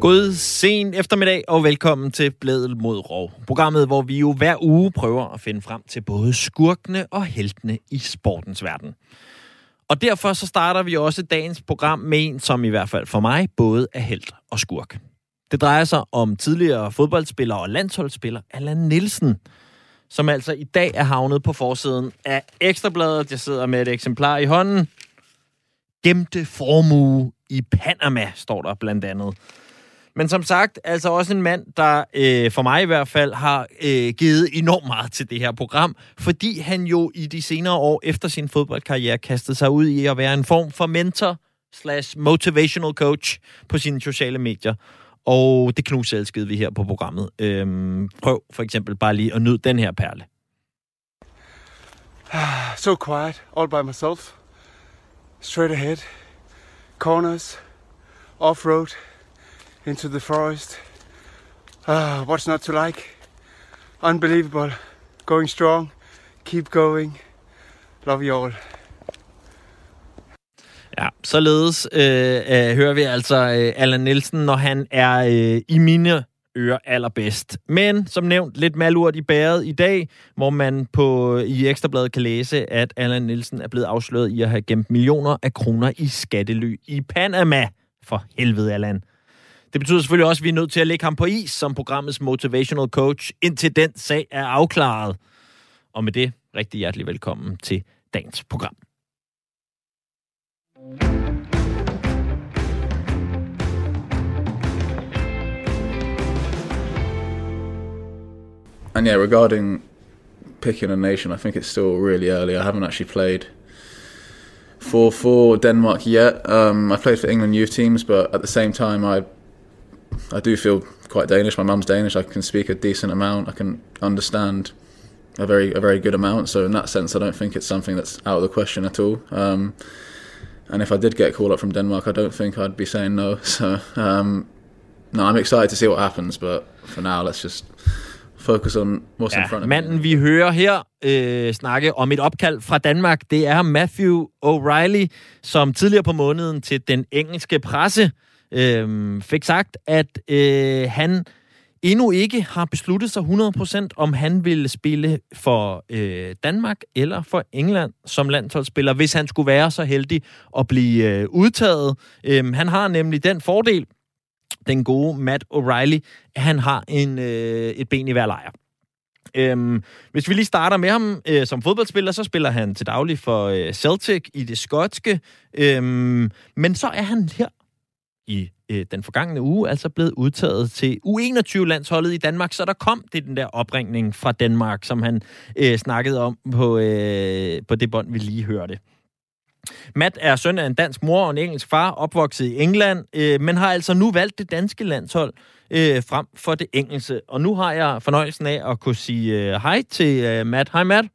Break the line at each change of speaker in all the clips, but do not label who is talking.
God sen eftermiddag og velkommen til Blædel mod Rov. Programmet, hvor vi jo hver uge prøver at finde frem til både skurkene og heltene i sportens verden. Og derfor så starter vi også dagens program med en, som i hvert fald for mig både er helt og skurk. Det drejer sig om tidligere fodboldspiller og landsholdsspiller Allan Nielsen, som altså i dag er havnet på forsiden af Ekstrabladet. Jeg sidder med et eksemplar i hånden. Gemte formue i Panama, står der blandt andet. Men som sagt, altså også en mand, der øh, for mig i hvert fald har øh, givet enormt meget til det her program, fordi han jo i de senere år efter sin fodboldkarriere kastede sig ud i at være en form for mentor slash motivational coach på sine sociale medier. Og det knuselskede vi her på programmet. Øhm, prøv for eksempel bare lige at nyde den her perle.
Ah, so quiet, all by myself. Straight ahead. Corners. Off-road. Into the forest. Ah, what's not to like? Unbelievable. Going strong. Keep going. Love you all.
Ja, således øh, øh, hører vi altså øh, Allan Nielsen, når han er øh, i mine ører allerbedst. Men som nævnt, lidt malurt i bæret i dag, hvor man på i Ekstrabladet kan læse, at Allan Nielsen er blevet afsløret i at have gemt millioner af kroner i skattely i Panama. For helvede, Allan. Det betyder selvfølgelig også, at vi er nødt til at lægge ham på is som programmets motivational coach, indtil den sag er afklaret. Og med det, rigtig hjertelig velkommen til dagens program.
And yeah, regarding picking a nation, I think it's still really early. I haven't actually played for for Denmark yet. Um, I played for England youth teams, but at the same time, I I do feel quite Danish. My mum's Danish. I can speak a decent amount. I can understand a very a very good amount. So in that sense, I don't think it's something that's out of the question at all. Um, and if I did get called up from Denmark, I don't think I'd be saying no. So um, no, I'm excited to see what happens. But for now, let's just focus on what's
ja,
in front of
manden, vi hører her øh, snakke om et opkald fra Danmark, det er Matthew O'Reilly, som tidligere på måneden til den engelske presse øh, fik sagt, at øh, han endnu ikke har besluttet sig 100% om han ville spille for øh, Danmark eller for England som landsholdsspiller, hvis han skulle være så heldig at blive øh, udtaget. Øh, han har nemlig den fordel, den gode Matt O'Reilly, at han har en, øh, et ben i hver lejr. Øhm, hvis vi lige starter med ham øh, som fodboldspiller, så spiller han til daglig for øh, Celtic i det skotske. Øhm, men så er han her i øh, den forgangne uge altså blevet udtaget til U21-landsholdet i Danmark, så der kom det den der opringning fra Danmark, som han øh, snakkede om på, øh, på det bånd, vi lige hørte. Matt er søn af en dansk mor og en engelsk far, opvokset i England, øh, men har altså nu valgt det danske landshold øh, frem for det engelske. Og nu har jeg fornøjelsen af at kunne sige øh, hej til øh, Matt. Hej Matt.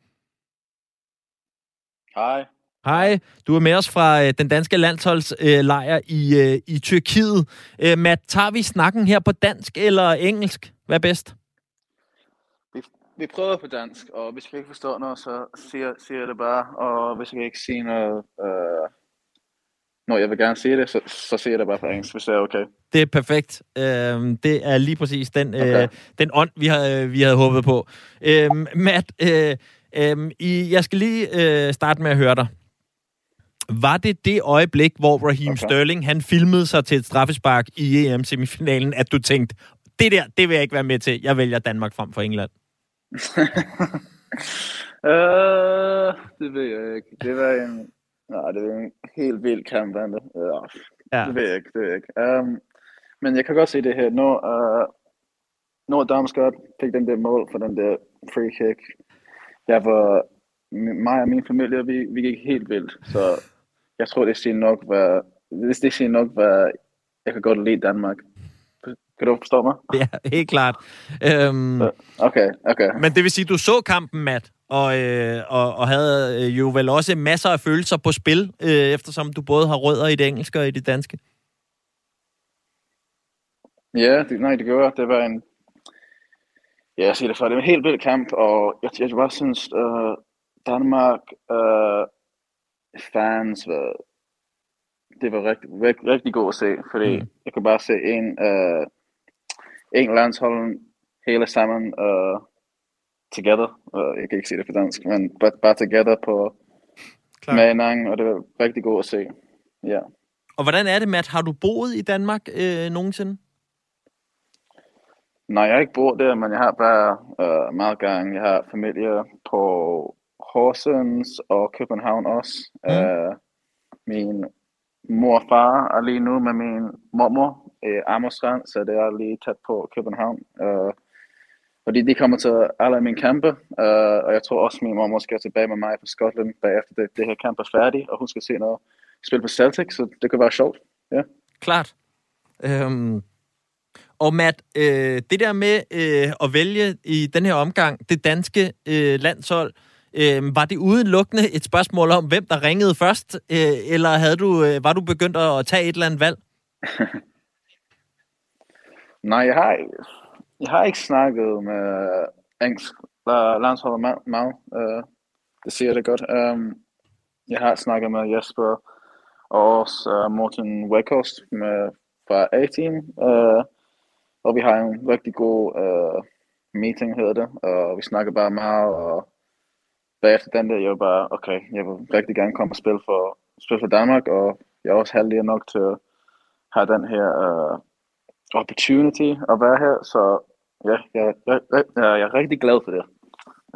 Hej.
Hej, du er med os fra øh, den danske landsholdslejr i, øh, i Tyrkiet. Øh, Matt, tager vi snakken her på dansk eller engelsk? Hvad er bedst?
Vi, prøver på dansk, og hvis vi ikke forstår noget, så siger, siger jeg det bare. Og hvis jeg ikke siger noget, øh, når jeg vil gerne sige det, så, så siger jeg det bare på engelsk, hvis det er okay.
Det er perfekt. Øhm, det er lige præcis den,
Okay.
øh, den ånd, vi, har, vi havde håbet på. Øhm, Matt, øh, øh, I, jeg skal lige øh, starte med at høre dig. Var det det øjeblik, hvor Raheem. Okay. Sterling han filmede sig til et straffespark i EM-semifinalen, at du tænkte, det der, det vil jeg ikke være med til. Jeg vælger Danmark frem for England.
øh, det ved jeg ikke. Det var en, nej, det var en helt vild kamp. Andet. Øh,
Ja.
Det ved jeg ikke, det ved jeg ikke. Um, men jeg kan godt se det her. Når, uh, når Damsgaard fik den der mål for den der free kick, jeg var, mig og min familie, vi, vi gik helt vildt. Så jeg tror, det siger nok, hvad, det, det siger nok, hvad jeg kan godt lide Danmark. Kan du forstå mig?
Ja, helt klart. Øhm,
Okay, okay.
men det vil sige, du så kampen, Matt, og, øh, og, og havde øh, jo vel også masser af følelser på spil, øh, eftersom du både har rødder i det engelske og i det danske.
Ja, det, nej, det gjorde jeg. Det var en... Ja, jeg siger det før. Det er en helt vild kamp, og jeg, jeg bare synes, uh, Danmark uh, fans var, det var rigtig, rigtig, rigtig godt at se, fordi mm. jeg kan bare se en, uh, en landshold hele sammen uh, together. Uh, jeg kan ikke sige det på dansk, men bare, bare together på
Klart.
med hinanden, og det var rigtig godt at se. Ja.
Og hvordan er det, Matt? Har du boet i Danmark øh, nogensinde?
Nej, jeg har ikke boet der, men jeg har bare uh, meget gang. Jeg har familie på Horsens og København også. Mm. Uh, min mor og far er lige nu med min mormor øh, i Amersrand, så det er lige tæt på København. Uh, fordi de kommer til alle mine kampe, uh, øh, og jeg tror også, min mormor skal tilbage med mig på Skotland bagefter det, det her kamp er færdigt, og hun skal se noget spil på Celtic, så det kan være sjovt. Ja.
Klart. Øhm, og Matt, øh, det der med øh, at vælge i den her omgang det danske øh, landshold, øh, Øh, var det udelukkende et spørgsmål om, hvem der ringede først, øh, eller havde du, øh, var du begyndt at tage et eller andet valg?
Nej, jeg har, jeg har ikke snakket med engelsk øh, landsholdet meget. Uh, det siger det godt. Um, jeg har snakket med Jesper og også uh, Morten Weghorst med, fra A-Team. Uh, og vi har en rigtig god uh, meeting, hedder det. Og vi snakker bare meget, og bagefter den der, jeg var bare, okay, jeg vil rigtig gerne komme og spille for, spille for Danmark, og jeg er også heldig nok til at have den her uh, opportunity at være her, så ja, jeg, jeg, jeg, jeg er rigtig glad for det,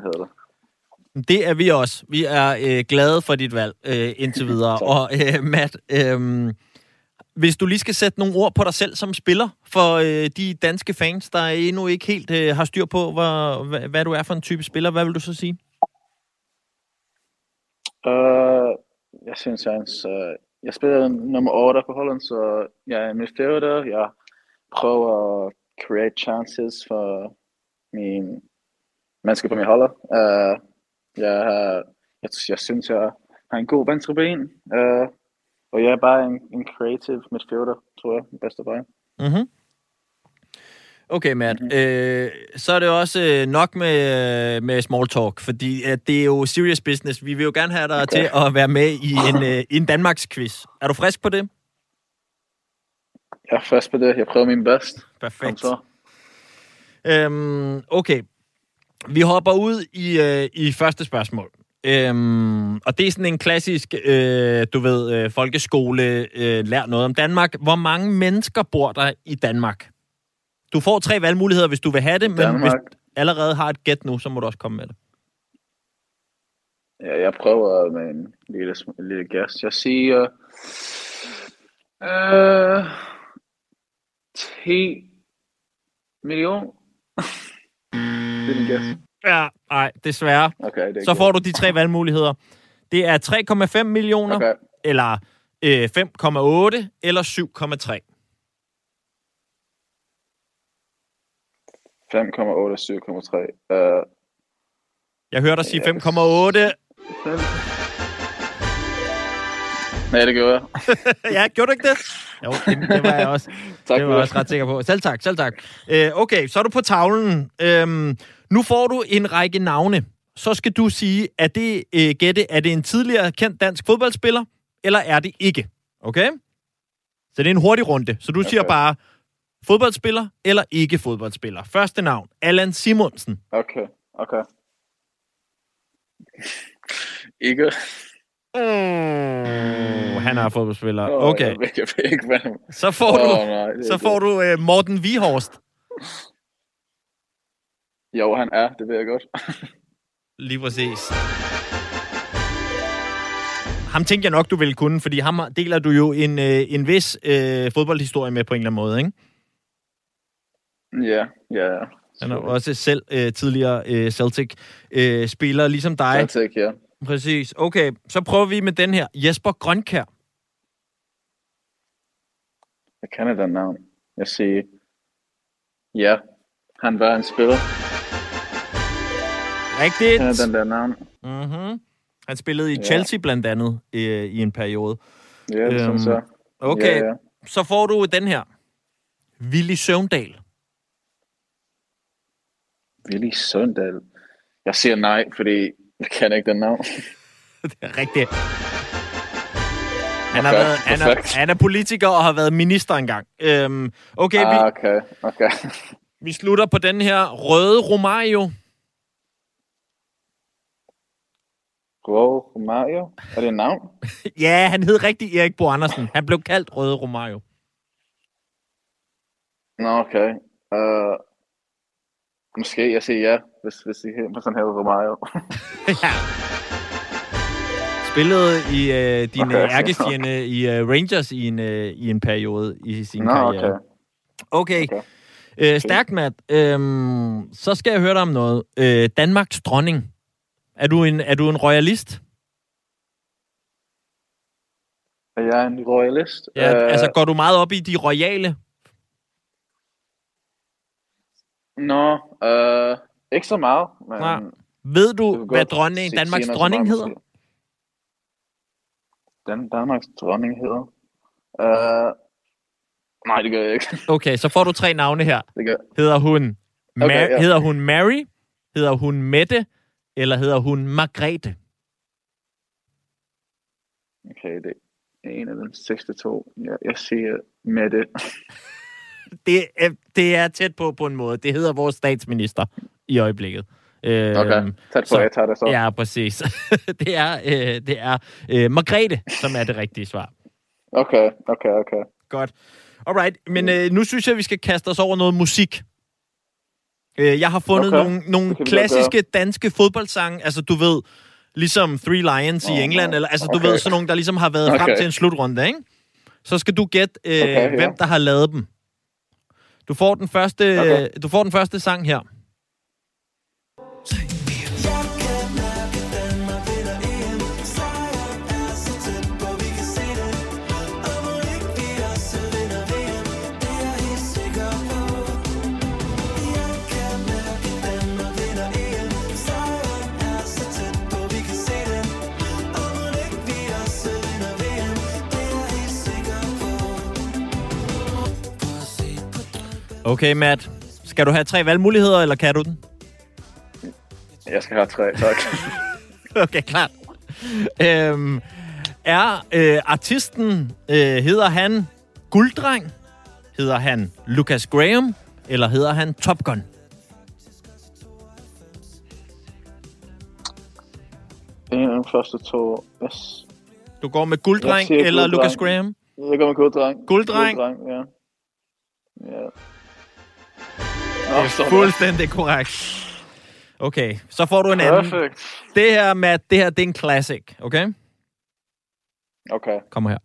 hedder det.
Det er vi også. Vi er øh, glade for dit valg øh, indtil videre. og øh, Matt, øh, hvis du lige skal sætte nogle ord på dig selv som spiller for øh, de danske fans, der endnu ikke helt øh, har styr på, hvor, hvad, hvad du er for en type spiller, hvad vil du så sige?
Uh, jeg synes, jeg, uh, jeg spiller nummer 8 på Holland, så jeg er midfielder. Jeg prøver at create chances for min mennesker på min holder. Uh, øh, jeg, jeg, jeg synes, jeg har en god venstre ben. Uh, og jeg er bare en, en creative midfielder, tror jeg, bedste vej.
Mm-hmm. Okay, Matt. Mm-hmm. Øh, så er det også øh, nok med, med small talk, fordi at det er jo serious business. Vi vil jo gerne have dig okay. til at være med i en, øh, en Danmarks quiz. Er du frisk på det?
Jeg er frisk på det. Jeg prøver min bedst.
Perfekt. Øhm, okay. Vi hopper ud i, øh, i første spørgsmål. Øhm, og det er sådan en klassisk, øh, du ved, øh, folkeskole, øh, lær noget om Danmark. Hvor mange mennesker bor der i Danmark? Du får tre valgmuligheder, hvis du vil have det, men Danmark. hvis du allerede har et gæt nu, så må du også komme med det.
Ja, jeg prøver med en lille, en lille gas. Jeg siger... Øh, 10 millioner. det er en gas.
Ja, nej, desværre.
Okay, det
så får du de tre valgmuligheder. Det er 3,5 millioner,
Okay.
eller øh, 5,8, eller 7,3.
5,8 7,3. Uh,
Jeg hørte dig sige 5,8.
Nej, det gjorde jeg.
ja, gjorde du ikke det? Jo, det, det var jeg også.
Tak
det var jeg også ret sikker på. Selv tak, selv tak. Øh, okay, så er du på tavlen. Øhm, nu får du en række navne. Så skal du sige, er det, øh, gætte, er det en tidligere kendt dansk fodboldspiller, eller er det ikke? Okay? Så det er en hurtig runde. Så du okay. siger bare fodboldspiller eller ikke fodboldspiller. Første navn, Allan Simonsen.
Okay, okay. Ikke.
Mm, han er fodboldspiller. Okay,
Jeg ved, jeg ved ikke, hvad
så får du,
Åh, nej,
så får du øh, Morten Vihorst.
Jo, han er, det ved jeg godt.
Lige præcis. Ham tænker jeg nok, du vil kunne, fordi ham deler du jo en, øh, en vis øh, fodboldhistorie med på en eller anden måde, ikke?
Ja, ja.
Han er også selv øh, tidligere øh, Celtic-spiller, øh, ligesom dig.
Celtic, ja.
Præcis. Okay, så prøver vi med den her. Jesper Grønkær.
Jeg kender den navn. Jeg siger, ja, han var en spiller.
Rigtigt.
Jeg kender den der navn.
Mm-hmm. Han spillede i
Ja.
Chelsea blandt andet øh, i en periode.
Ja, det
Øhm,
synes jeg.
Okay,
Ja, ja.
så får du den her. Willy Søvndal.
Willy Søndal. Jeg siger nej, fordi jeg kan ikke den navn.
det er rigtigt. Han, har
Okay,
været, han, er, han er politiker og har været minister engang. Øhm, okay,
Ah,
vi,
okay, okay.
vi slutter på den her røde Romario.
Wow, Mario. Er det et navn?
Ja, han hed rigtig Erik Bo Andersen. Han blev kaldt Røde Romario.
Nå, okay. Uh, måske jeg siger ja, hvis, hvis I hedder sådan her Romario.
ja. Spillede i øh, din
Okay.
okay. ærkefjende i øh, Rangers i en, øh, i en periode i sin
Nå,
karriere.
okay.
Okay.
okay.
Øh, stærkt, Matt. Øhm, så skal jeg høre dig om noget. Øh, Danmarks dronning. Er du en, er du en royalist?
Er jeg en royalist?
Ja,
Øh,
altså, går du meget op i de royale?
Nå, uh, ikke så meget. Men
Nej. Ved
du
hvad dronning, Danmarks dronning hedder?
Den Danmarks dronning hedder? Uh, nej, det gør jeg ikke.
Okay, så får du tre navne her.
Det gør
Hedder hun, Ma-
Okay, ja.
hedder hun Mary? Hedder hun Mette? Eller hedder hun Margrethe?
Okay, det er en af de sidste to. Jeg, jeg siger med det.
Er, det er tæt på på en måde. Det hedder vores statsminister i øjeblikket. Øhm,
Okay, tæt på,
så-
jeg tager det så.
Ja, præcis. det er, øh, det er øh, Margrethe, som er det rigtige svar.
Okay, okay, okay.
Godt. Alright, men øh, nu synes jeg, vi skal kaste os over noget musik. Øh, jeg har fundet
Okay,
nogle, nogle klassiske danske fodboldsange, altså du ved, ligesom Three Lions i
Åh,
England, eller altså du
okay.
ved, sådan nogle, der ligesom har været frem
Okay.
til en slutrunde, ikke? Så skal du gætte, øh,
Okay, ja.
hvem der har lavet dem. Du får den første,
Okay.
du får den første sang her. Okay, Matt. Skal du have tre valgmuligheder, eller kan du den?
Jeg skal have tre, tak.
Okay, klart. Øhm, er øh, artisten, øh, hedder han Gulddreng? Hedder han Lucas Graham? Eller hedder han Top Gun?
en af de første to. Yes.
Du går med Gulddreng eller. Lucas Graham?
Jeg går med gulddreng.
Gulddreng?
Gulddreng, ja. Ja.
Det er fuldstændig korrekt. Okay, så får du en anden. Det her, Matt, det her, det er en classic, okay?
Okay.
Kommer her.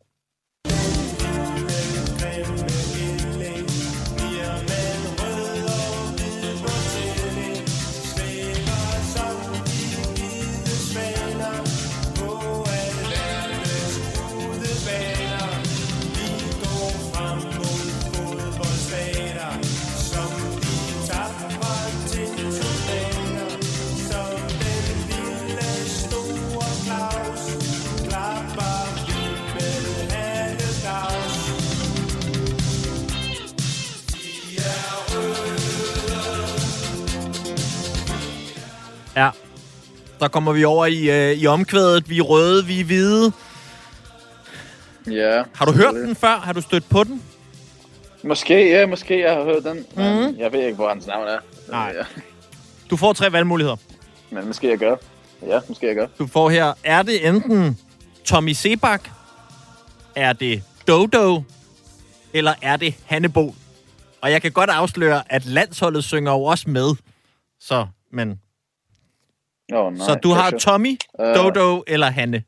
Ja. Der kommer vi over i, øh, i omkvædet. Vi er røde, vi er hvide.
Ja.
Har du hørt den før? Har du stødt på den?
Måske, ja, måske jeg har hørt den. Men
Mhm.
jeg ved ikke, hvor hans navn er.
Nej.
Ja.
Du får tre valgmuligheder.
Men måske jeg gør. Ja, måske jeg gør.
Du får her, er det enten Tommy Sebak, er det Dodo, eller er det Hannebo? Og jeg kan godt afsløre, at landsholdet synger jo også med. Så, men,
oh, nej.
så du har. Tommy,
Øh.
Dodo eller Hanne.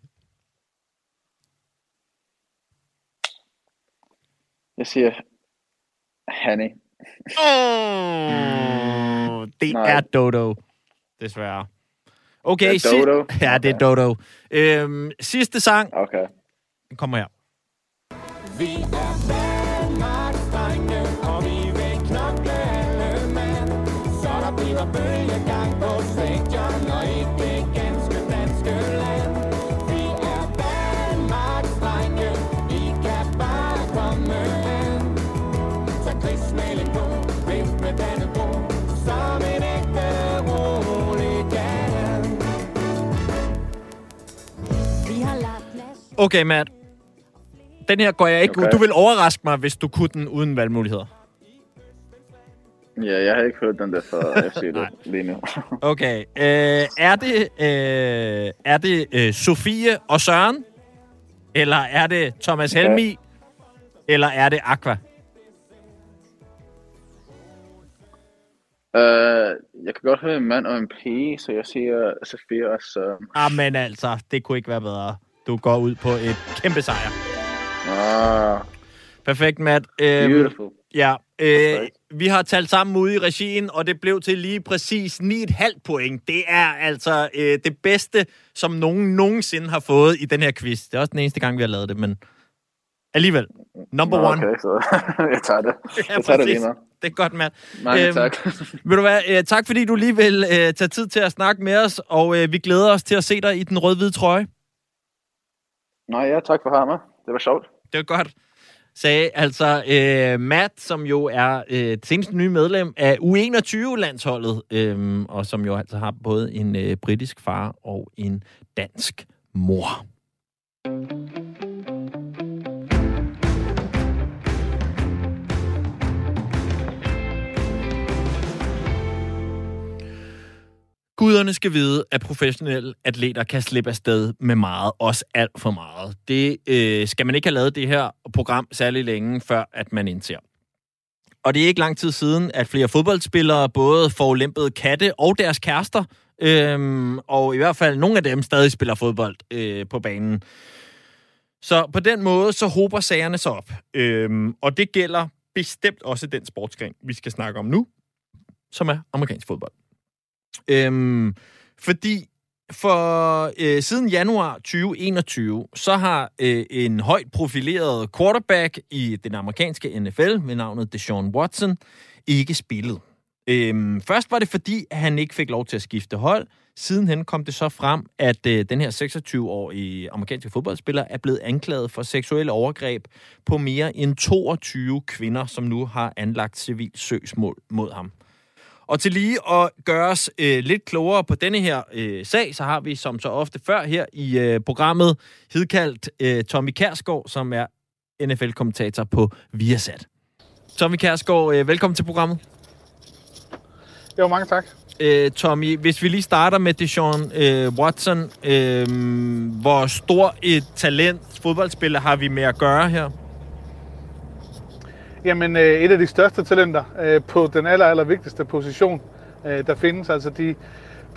Jeg siger Hanny.
Oh, det
Nej.
er Dodo, desværre. Okay,
Det er Dodo?
Si- ja, det er Dodo. Øhm, sidste sang
Okay.
kommer her.
Vi er
Okay, Matt. Den her går jeg ikke.
Okay.
Du vil overraske mig, hvis du kunne den uden valgmuligheder.
Ja, jeg har ikke hørt den der fra FC
Nej.
lige nu.
Okay. Øh, er det, øh, er det øh, Sofie og Søren? Eller er det Thomas Helmi? Eller er det Aqua?
uh, jeg kan godt høre en mand og en pige, så jeg siger Sofia og Søren.
Ah, men altså, det kunne ikke være bedre. Du går ud på et kæmpe sejr.
Ah,
Perfekt, Matt. Øhm,
beautiful.
ja, øh, vi har talt sammen ude i regien, og det blev til lige præcis 9,5 point. Det er altså øh, det bedste, som nogen nogensinde har fået i den her quiz. Det er også den eneste gang, vi har lavet det, men alligevel. Number
Nå,
one.
Okay, så jeg tager det.
Ja,
Jeg tager det lige med.
Det er godt, Matt.
Mange
Øhm,
tak.
Vil du være, øh, tak fordi du lige vil øh, tage tid til at snakke med os, og øh, vi glæder os til at se dig i den rød-hvide trøje.
Nej, ja, tak for hammer. Det var sjovt.
Det var godt. Sagde altså øh, Matt, som jo er øh, det seneste nye medlem af U21-landsholdet, øh, og som jo altså har både en øh, britisk far og en dansk mor. Guderne skal vide, at professionelle atleter kan slippe afsted med meget, også alt for meget. Det øh, skal man ikke have lavet det her program særlig længe, før at man indser. Og det er ikke lang tid siden, at flere fodboldspillere både forulempede katte og deres kærester, øhm, og i hvert fald nogle af dem stadig spiller fodbold øh, på banen. Så på den måde, så hober sagerne sig op. Øhm, og det gælder bestemt også den sportsgren, vi skal snakke om nu, som er amerikansk fodbold. Øhm, fordi for øh, siden januar 2021, så har øh, en højt profileret quarterback i den amerikanske NFL med navnet Deshaun Watson ikke spillet. Øhm, først var det fordi, at han ikke fik lov til at skifte hold. Sidenhen kom det så frem, at øh, den her 26-årige amerikanske fodboldspiller er blevet anklaget for seksuelle overgreb på mere end 22 kvinder, som nu har anlagt civil søgsmål mod ham. Og til lige at gøre os øh, lidt klogere på denne her øh, sag, så har vi som så ofte før her i øh, programmet hidkaldt øh, Tommy Kærsgaard, som er NFL-kommentator på Viasat. Tommy Kærsgaard, øh, velkommen til programmet.
Jo, mange tak.
Øh, Tommy, hvis vi lige starter med Deshaun øh, Watson, øh, hvor stor et talent fodboldspiller har vi med at gøre her?
Jamen, øh, et af de største talenter øh, på den aller, aller vigtigste position, øh, der findes. Altså de,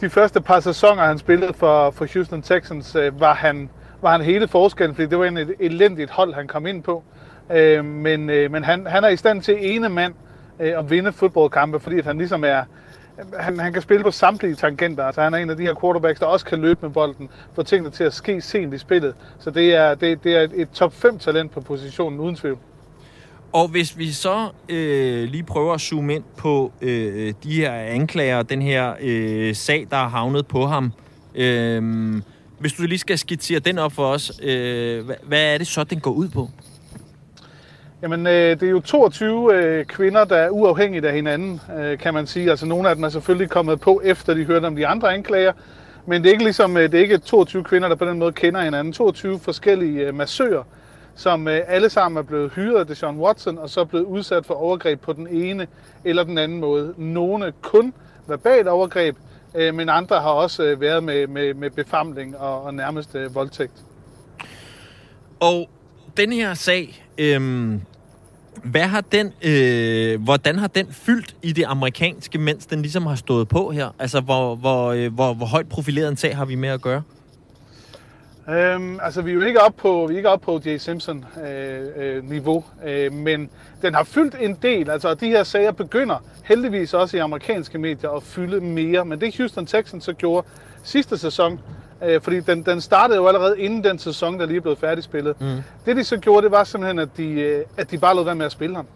de første par sæsoner, han spillede for, for Houston Texans, øh, var, han, var han hele forskellen, fordi det var en et elendigt hold, han kom ind på. Øh, men øh, men han, han er i stand til ene mand øh, at vinde fodboldkampe, fordi at han ligesom er, han, han kan spille på samtlige tangenter. Altså, han er en af de her quarterbacks, der også kan løbe med bolden, få tingene til at ske sent i spillet. Så det er, det, det er et, et top 5 talent på positionen, uden tvivl.
Og hvis vi så øh, lige prøver at zoome ind på øh, de her anklager, den her øh, sag, der er havnet på ham. Øh, hvis du lige skal skitsere den op for os, øh, hvad, hvad er det så, den går ud på?
Jamen, øh, det er jo 22 øh, kvinder, der er uafhængigt af hinanden, øh, kan man sige. Altså, nogle af dem er selvfølgelig kommet på, efter de hørte om de andre anklager. Men det er ikke ligesom, øh, det er ikke 22 kvinder, der på den måde kender hinanden. 22 forskellige øh, massører, som øh, alle sammen er blevet hyret af Deshaun Watson, og så er blevet udsat for overgreb på den ene eller den anden måde. Nogle kun verbalt overgreb, øh, men andre har også øh, været med, med, med befamling og, og nærmest øh, voldtægt.
Og den her sag, øh, hvad har den, øh, hvordan har den fyldt i det amerikanske, mens den ligesom har stået på her? Altså, hvor, hvor, øh, hvor, hvor højt profileret en sag har vi med at gøre?
Øhm, altså, vi er jo ikke oppe på, vi er ikke oppe på J. Simpson-niveau, øh, øh, men den har fyldt en del. Altså, de her sager begynder heldigvis også i amerikanske medier at fylde mere. Men det Houston Texans så gjorde sidste sæson, øh, fordi den, den startede jo allerede inden den sæson, der lige er blevet færdigspillet. Mm. Det de så gjorde, det var simpelthen, at de, øh, at de bare lod være med at spille ham.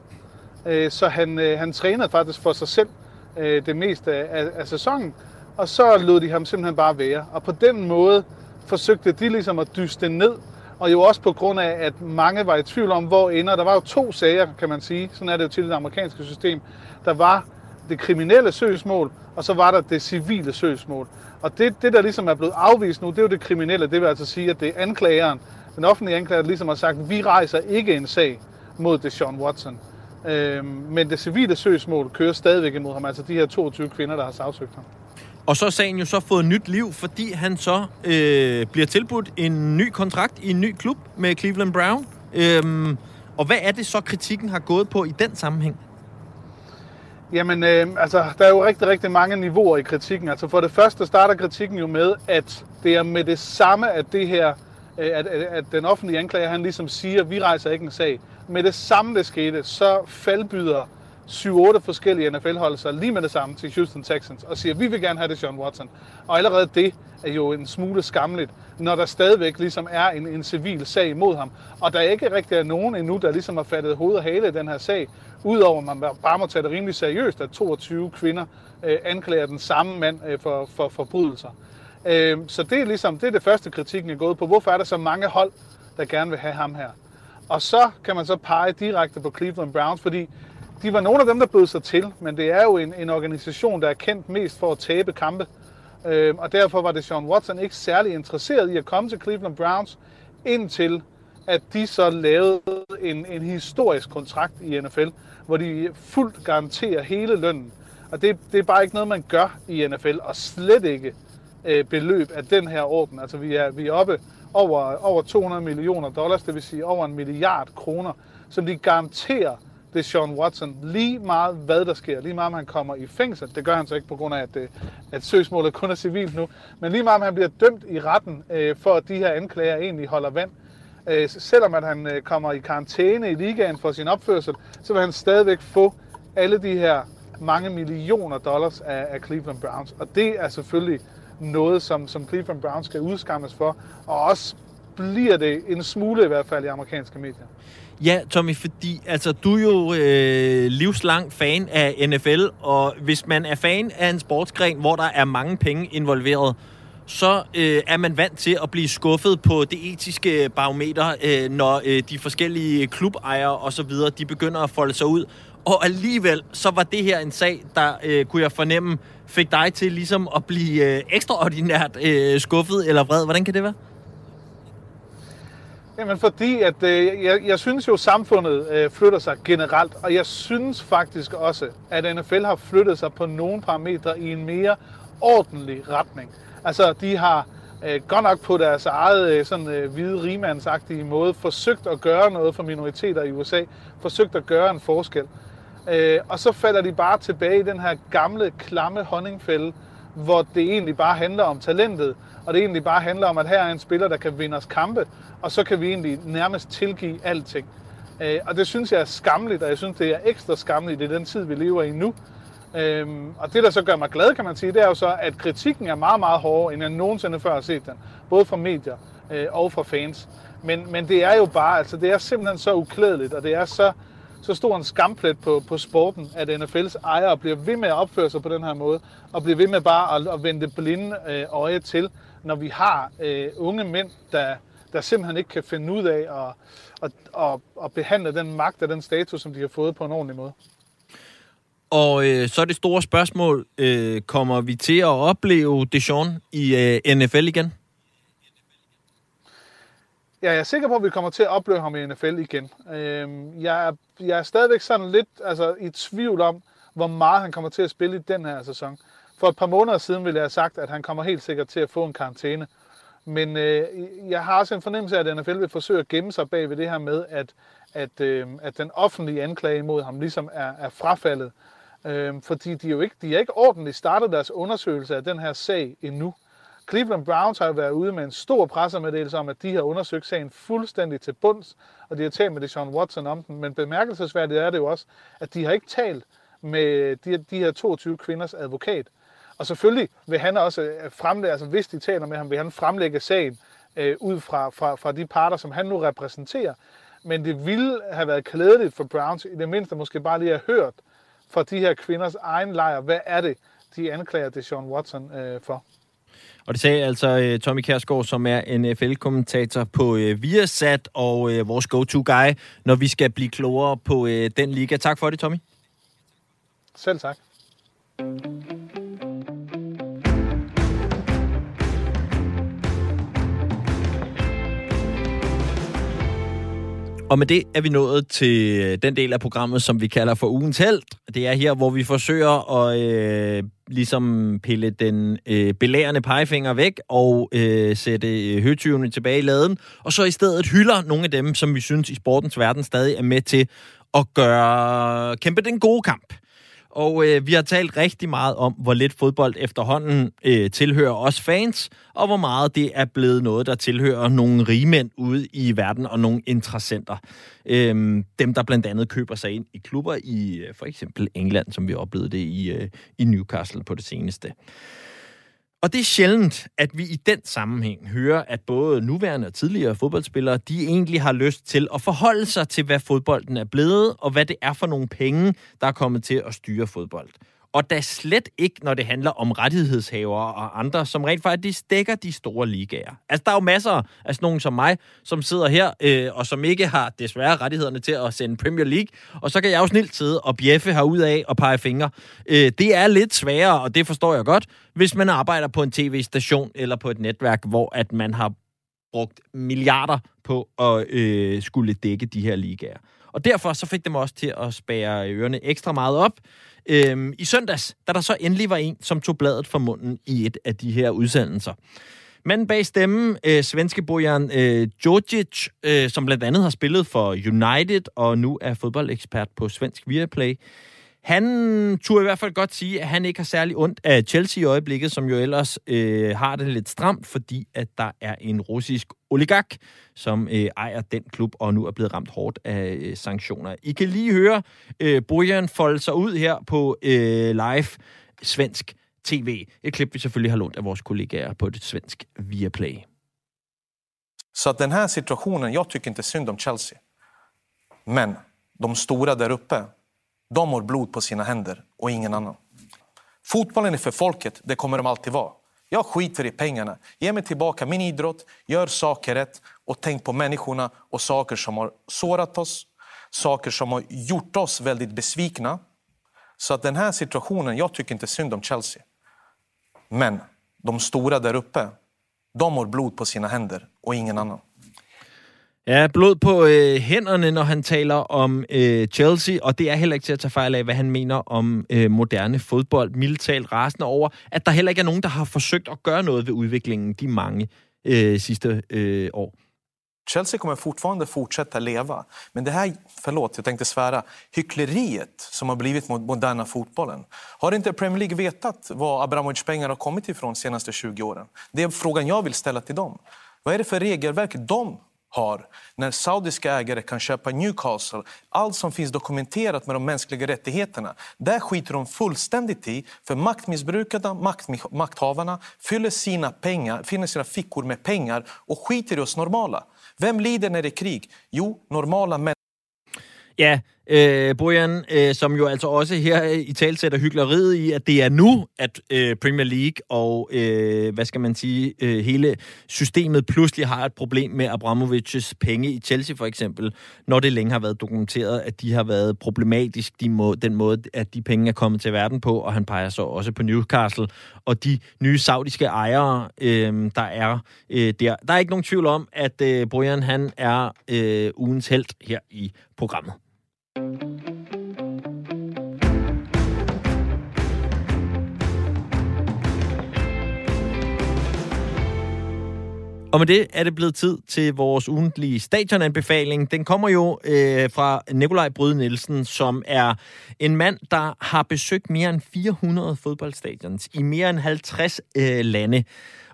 Øh, så han, øh, han trænede faktisk for sig selv øh, det meste af, af sæsonen, og så lod de ham simpelthen bare være. Og på den måde forsøgte de ligesom at dyste ned, og jo også på grund af, at mange var i tvivl om, hvor ender. Der var jo to sager, kan man sige. Sådan er det jo til det amerikanske system. Der var det kriminelle søgsmål, og så var der det civile søgsmål. Og det, det, der ligesom er blevet afvist nu, det er jo det kriminelle. Det vil altså sige, at det er anklageren, den offentlige anklager ligesom har sagt, vi rejser ikke en sag mod Deshaun Watson. Øhm, men det civile søgsmål kører stadigvæk imod ham, altså de her 22 kvinder, der har sagsøgt ham.
Og så er sagen jo så fået nyt liv, fordi han så øh, bliver tilbudt en ny kontrakt i en ny klub med Cleveland Brown. Øhm, og hvad er det så, kritikken har gået på i den sammenhæng?
Jamen, øh, altså, der er jo rigtig, rigtig mange niveauer i kritikken. Altså, for det første starter kritikken jo med, at det er med det samme, at det her, øh, at, at, at den offentlige anklager, han ligesom siger, vi rejser ikke en sag. Med det samme, det skete, så faldbyder 7-8 forskellige NFL-hold sig lige med det samme til Houston Texans og siger, vi vil gerne have det John Watson. Og allerede det er jo en smule skamligt, når der stadigvæk ligesom er en, en civil sag imod ham. Og der ikke rigtig er nogen endnu, der ligesom har fattet hoved og hale i den her sag, udover at man bare må tage det rimelig seriøst, at 22 kvinder øh, anklager den samme mand øh, for, for forbrydelser. Øh, så det er ligesom det, er det første kritikken er gået på. Hvorfor er der så mange hold, der gerne vil have ham her? Og så kan man så pege direkte på Cleveland Browns, fordi de var nogle af dem, der bød sig til, men det er jo en, en organisation, der er kendt mest for at tabe kampe. Øh, og derfor var det Sean Watson ikke særlig interesseret i at komme til Cleveland Browns, indtil at de så lavede en, en historisk kontrakt i NFL, hvor de fuldt garanterer hele lønnen. Og det, det er bare ikke noget, man gør i NFL, og slet ikke øh, beløb af den her orden. Altså vi er, vi er oppe over, over 200 millioner dollars, det vil sige over en milliard kroner, som de garanterer det er Sean Watson. Lige meget hvad der sker, lige meget om han kommer i fængsel, det gør han så ikke på grund af, at, det, at søgsmålet kun er civilt nu, men lige meget om han bliver dømt i retten øh, for, at de her anklager egentlig holder vand, øh, selvom at han øh, kommer i karantæne i ligaen for sin opførsel, så vil han stadigvæk få alle de her mange millioner dollars af, af Cleveland Browns. Og det er selvfølgelig noget, som, som Cleveland Browns skal udskammes for, og også bliver det en smule i hvert fald i amerikanske medier.
Ja, Tommy, fordi altså, du er jo øh, livslang fan af NFL, og hvis man er fan af en sportsgren, hvor der er mange penge involveret, så øh, er man vant til at blive skuffet på det etiske barometer, øh, når øh, de forskellige klubejere og så videre, de begynder at folde sig ud. Og alligevel, så var det her en sag, der øh, kunne jeg fornemme, fik dig til ligesom at blive øh, ekstraordinært øh, skuffet eller vred. Hvordan kan det være?
Jamen fordi, at øh, jeg, jeg synes jo, at samfundet øh, flytter sig generelt, og jeg synes faktisk også, at NFL har flyttet sig på nogle parametre i en mere ordentlig retning. Altså, de har øh, godt nok på deres eget øh, sådan, øh, hvide rimandsagtige måde forsøgt at gøre noget for minoriteter i USA, forsøgt at gøre en forskel. Øh, og så falder de bare tilbage i den her gamle, klamme honningfælde, hvor det egentlig bare handler om talentet, og det egentlig bare handler om, at her er en spiller, der kan vinde os kampe, og så kan vi egentlig nærmest tilgive alting. Øh, og det synes jeg er skamligt, og jeg synes, det er ekstra skamligt i den tid, vi lever i nu. Øhm, og det, der så gør mig glad, kan man sige, det er jo så, at kritikken er meget, meget hårdere, end jeg nogensinde før har set den. Både fra medier øh, og fra fans. Men, men det er jo bare, altså det er simpelthen så uklædeligt, og det er så, så stor en skamplet på, på sporten, at NFL's ejere bliver ved med at opføre sig på den her måde, og bliver ved med bare at, at vende blinde øh, øje til, når vi har øh, unge mænd, der, der simpelthen ikke kan finde ud af at, at, at, at behandle den magt og den status, som de har fået på en ordentlig måde.
Og øh, så er det store spørgsmål, øh, kommer vi til at opleve Deshaun i øh, NFL igen?
Ja, jeg er sikker på, at vi kommer til at opleve ham i NFL igen. Øh, jeg, er, jeg er stadigvæk sådan lidt altså, i tvivl om, hvor meget han kommer til at spille i den her sæson. For et par måneder siden ville jeg have sagt, at han kommer helt sikkert til at få en karantæne. Men øh, jeg har også en fornemmelse af, at NFL vil forsøge at gemme sig bag ved det her med, at, at, øh, at den offentlige anklage imod ham ligesom er, er frafaldet. Øh, fordi de, jo ikke, de er ikke ordentligt startet deres undersøgelse af den her sag endnu. Cleveland Browns har jo været ude med en stor pressemeddelelse om, at de har undersøgt sagen fuldstændig til bunds, og de har talt med Sean Watson om den. Men bemærkelsesværdigt er det jo også, at de har ikke talt med de, de her 22 kvinders advokat. Og selvfølgelig vil han også fremlægge, altså hvis de taler med ham, vil han fremlægge sagen øh, ud fra, fra, fra de parter, som han nu repræsenterer. Men det ville have været klædeligt for Browns, i det mindste måske bare lige have hørt fra de her kvinders egen lejr, hvad er det, de anklager det Sean Watson øh, for.
Og det sagde altså uh, Tommy Kærsgaard, som er NFL-kommentator på uh, Viasat og uh, vores go-to-guy, når vi skal blive klogere på uh, den liga. Tak for det, Tommy.
Selv tak.
Og med det er vi nået til øh, den del af programmet, som vi kalder for ugens held. Det er her, hvor vi forsøger at øh, ligesom pille den øh, belærende pegefinger væk og øh, sætte øh, høtyvene tilbage i laden. Og så i stedet hylder nogle af dem, som vi synes i sportens verden stadig er med til at gøre kæmpe den gode kamp. Og øh, vi har talt rigtig meget om, hvor lidt fodbold efterhånden øh, tilhører os fans, og hvor meget det er blevet noget, der tilhører nogle rigmænd ude i verden og nogle interessenter. Øh, dem, der blandt andet køber sig ind i klubber i øh, for eksempel England, som vi oplevede det i, øh, i Newcastle på det seneste. Og det er sjældent, at vi i den sammenhæng hører, at både nuværende og tidligere fodboldspillere, de egentlig har lyst til at forholde sig til, hvad fodbolden er blevet, og hvad det er for nogle penge, der er kommet til at styre fodbold. Og da slet ikke, når det handler om rettighedshavere og andre, som rent faktisk dækker de store ligaer. Altså, der er jo masser af sådan nogen som mig, som sidder her, øh, og som ikke har desværre rettighederne til at sende Premier League. Og så kan jeg jo snilt sidde og bjeffe af og pege fingre. Øh, det er lidt sværere, og det forstår jeg godt, hvis man arbejder på en tv-station eller på et netværk, hvor at man har brugt milliarder på at øh, skulle dække de her ligaer. Og derfor så fik dem også til at spære ørerne ekstra meget op, øhm, i søndags, da der så endelig var en, som tog bladet fra munden i et af de her udsendelser. Men bag stemmen, øh, svenske Bojan øh, Djordjic, øh, som blandt andet har spillet for United og nu er fodboldekspert på svensk Viaplay, han turde i hvert fald godt sige, at han ikke har særlig ondt af Chelsea i øjeblikket, som jo ellers øh, har det lidt stramt, fordi at der er en russisk oligark, som øh, ejer den klub og nu er blevet ramt hårdt af øh, sanktioner. I kan lige høre øh, Bojan folde sig ud her på øh, live svensk tv. Et klip, vi selvfølgelig har lånt af vores kollegaer på det svensk via Play.
Så den här situationen, jag tycker inte synd om Chelsea. Men de stora där uppe, de har blod på sina händer och ingen annan. Fotbollen är för folket, det kommer de alltid vara. Jag skiter i pengarna. Ge mig tillbaka min idrott, gör saker rätt och tänk på människorna och saker som har sårat oss, saker som har gjort oss väldigt besvikna. Så att den här situationen, jag tycker inte synd om Chelsea. Men de stora där uppe, de har blod på sina händer och ingen annan.
Ja, blod på øh, hænderne, når han taler om øh, Chelsea, og det er heller ikke til at tage fejl af, hvad han mener om øh, moderne fodbold. Militalt rasende over, at der heller ikke er nogen, der har forsøgt at gøre noget ved udviklingen de mange øh, sidste øh, år.
Chelsea kommer fortfarande fortsätta leva. Men det här, förlåt, jag tänkte svära, hyckleriet som har blivit mot moderna fotbollen. Har inte Premier League vetat var Abramovic pengar har kommit ifrån de senaste 20 åren? Det är frågan jag vill ställa till dem. Vad är det för regelverk de har när saudiska ägare kan köpa Newcastle, allt som finns dokumenterat med de mänskliga rättigheterna. Där skiter de fullständigt i, för maktmissbrukarna, makt, makthavarna fyller sina, pengar, fyller sina fickor med pengar och skiter i oss normala. Vem lider när det är krig? Jo, normala människor.
Ja, øh, Bojan, øh, som jo altså også her i talsætter hyggeleriet i, at det er nu, at øh, Premier League og, øh, hvad skal man sige, øh, hele systemet pludselig har et problem med Abramovics penge i Chelsea for eksempel, når det længe har været dokumenteret, at de har været problematisk, de må, den måde, at de penge er kommet til verden på, og han peger så også på Newcastle, og de nye saudiske ejere, øh, der er øh, der. Der er ikke nogen tvivl om, at øh, Bojan, han er øh, ugens held her i programmet. Og med det er det blevet tid til vores ugentlige stadionanbefaling. Den kommer jo øh, fra Nikolaj Bryde Nielsen, som er en mand, der har besøgt mere end 400 fodboldstadions i mere end 50 øh, lande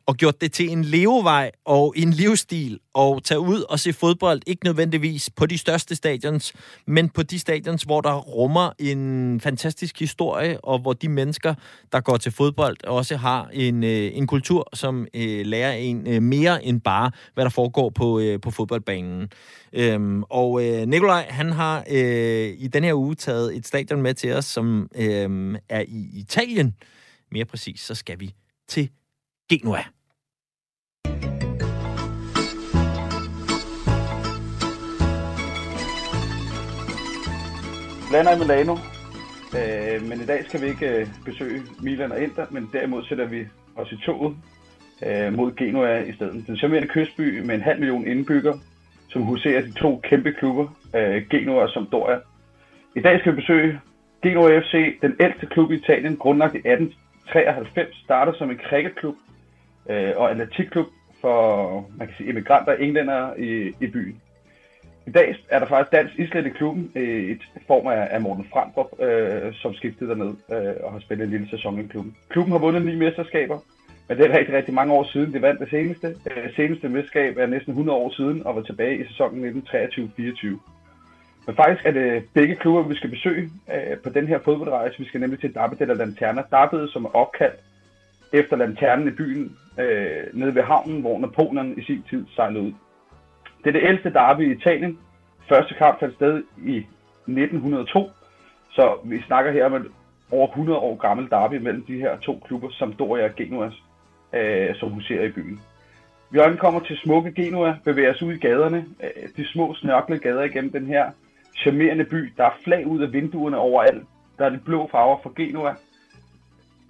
og gjort det til en levevej og en livsstil og tage ud og se fodbold, ikke nødvendigvis på de største stadions, men på de stadions, hvor der rummer en fantastisk historie, og hvor de mennesker, der går til fodbold, også har en, øh, en kultur, som øh, lærer en øh, mere end bare, hvad der foregår på, øh, på fodboldbanen. Øhm, og øh, Nikolaj, han har øh, i den her uge taget et stadion med til os, som øh, er i Italien. Mere præcis, så skal vi til Genua
lander i Milano, øh, men i dag skal vi ikke øh, besøge Milan og Inter, men derimod sætter vi os i toget øh, mod Genua i stedet. Den charmerende kystby med en halv million indbygger, som huserer de to kæmpe klubber, øh, Genoa og Sampdoria. I dag skal vi besøge Genoa FC, den ældste klub i Italien, grundlagt i 1893, starter som en cricketklub øh, og atletikklub for man kan sige, immigranter og englænder i, i byen. I dag er der faktisk dansk islet i klubben i et form af, af Morten Frandrup, øh, som skiftede derned øh, og har spillet en lille sæson i klubben. Klubben har vundet ni mesterskaber, men det er rigtig, rigtig mange år siden. Det vandt det seneste. Øh, seneste mesterskab er næsten 100 år siden og var tilbage i sæsonen 1923-24. Men faktisk er det begge klubber, vi skal besøge øh, på den her fodboldrejse. Vi skal nemlig til Derby de la Lanterna. Derby, som er opkaldt efter lanternen i byen øh, nede ved havnen, hvor Napoleon i sin tid sejlede ud. Det er det ældste derby i Italien. Første kamp fandt sted i 1902, så vi snakker her om et over 100 år gammel derby mellem de her to klubber, som Doria og Genoa, øh, som huserer i byen. Vi ankommer til smukke Genua, bevæger os ud i gaderne, øh, de små snørklede gader igennem den her charmerende by. Der er flag ud af vinduerne overalt. Der er de blå farver fra Genua,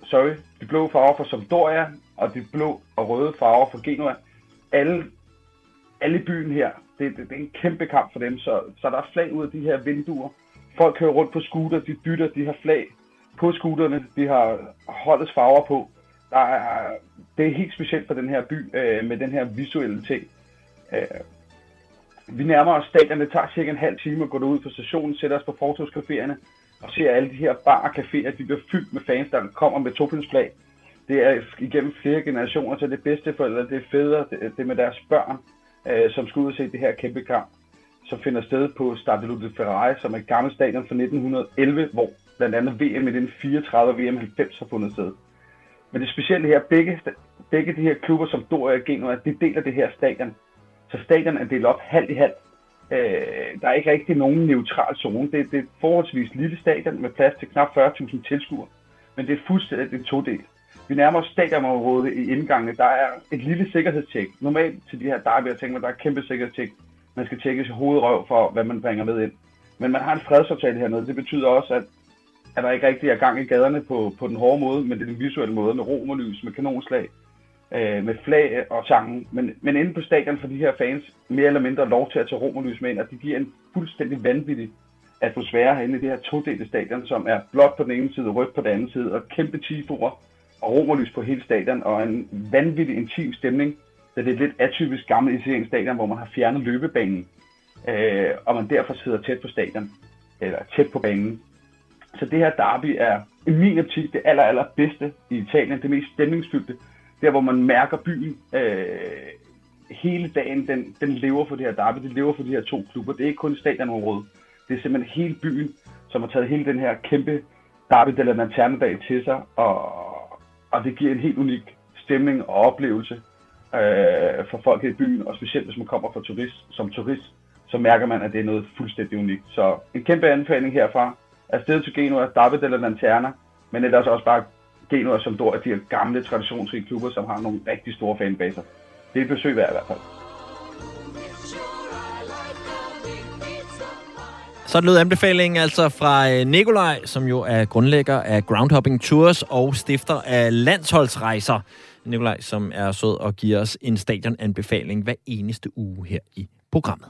sorry, de blå farver for Sampdoria, og de blå og røde farver for Genua. Alle, alle i byen her, det, det, det er en kæmpe kamp for dem, så, så der er flag ud af de her vinduer. Folk kører rundt på scooter, de bytter, de har flag på scooterne, de har holdets farver på. Der er, det er helt specielt for den her by øh, med den her visuelle ting. Øh, vi nærmer os stadion, det tager cirka en halv time at gå ud på stationen, sætter os på fortogscaféerne og ser alle de her bar og caféer, de bliver fyldt med fans, der kommer med topindsflag. Det er igennem flere generationer, så det bedste forældre, det er fædre, det, det er med deres børn, øh, som skal ud og se det her kæmpe kamp, som finder sted på Stadio de Ferrari, som er et gammelt stadion fra 1911, hvor blandt andet VM i den 34 VM 90 har fundet sted. Men det specielle her, begge, begge de her klubber, som Doria og Genoa, de deler det her stadion. Så stadion er delt op halvt i halvt. Øh, der er ikke rigtig nogen neutral zone. Det, det er et forholdsvis lille stadion med plads til knap 40.000 tilskuere. Men det er fuldstændig en todel. Vi nærmer os stadionområdet i indgangene. Der er et lille sikkerhedstjek. Normalt til de her derby, jeg tænker, der er et kæmpe sikkerhedstjek. Man skal tjekke sig hovedrøv for, hvad man bringer med ind. Men man har en fredsaftale hernede. Det betyder også, at, at der ikke rigtig er gang i gaderne på, på den hårde måde, men det er den visuelle måde med rom og lys, med kanonslag, øh, med flag og sangen. Men, men inde på stadion for de her fans mere eller mindre lov til at tage romerlys med ind, og det giver en fuldstændig vanvittig atmosfære herinde i det her todelte stadion, som er blåt på den ene side og rødt på den anden side, og kæmpe tifoer og romerlys på hele stadion, og en vanvittig intim stemning, da det er et lidt atypisk gammelt italiensk stadion, hvor man har fjernet løbebanen, øh, og man derfor sidder tæt på stadion, eller tæt på banen. Så det her derby er i min optik det aller, aller bedste i Italien, det mest stemningsfyldte, der hvor man mærker byen øh, hele dagen, den, den lever for det her derby, det lever for de her to klubber. Det er ikke kun stadionområdet, det er simpelthen hele byen, som har taget hele den her kæmpe derby de la til sig, og, og det giver en helt unik stemning og oplevelse øh, for folk i byen, og specielt hvis man kommer for turist, som turist, så mærker man, at det er noget fuldstændig unikt. Så en kæmpe anbefaling herfra. Afsted til Genua, Derby de la Lanterna, men ellers også bare Genua som Sampdoria, de her gamle, traditionsrige klubber, som har nogle rigtig store fanbaser. Det er et besøg værd i hvert fald.
Så lød anbefalingen altså fra øh, Nikolaj, som jo er grundlægger af Groundhopping Tours og stifter af landsholdsrejser. Nikolaj, som er sød og giver os en stadionanbefaling hver eneste uge her i programmet.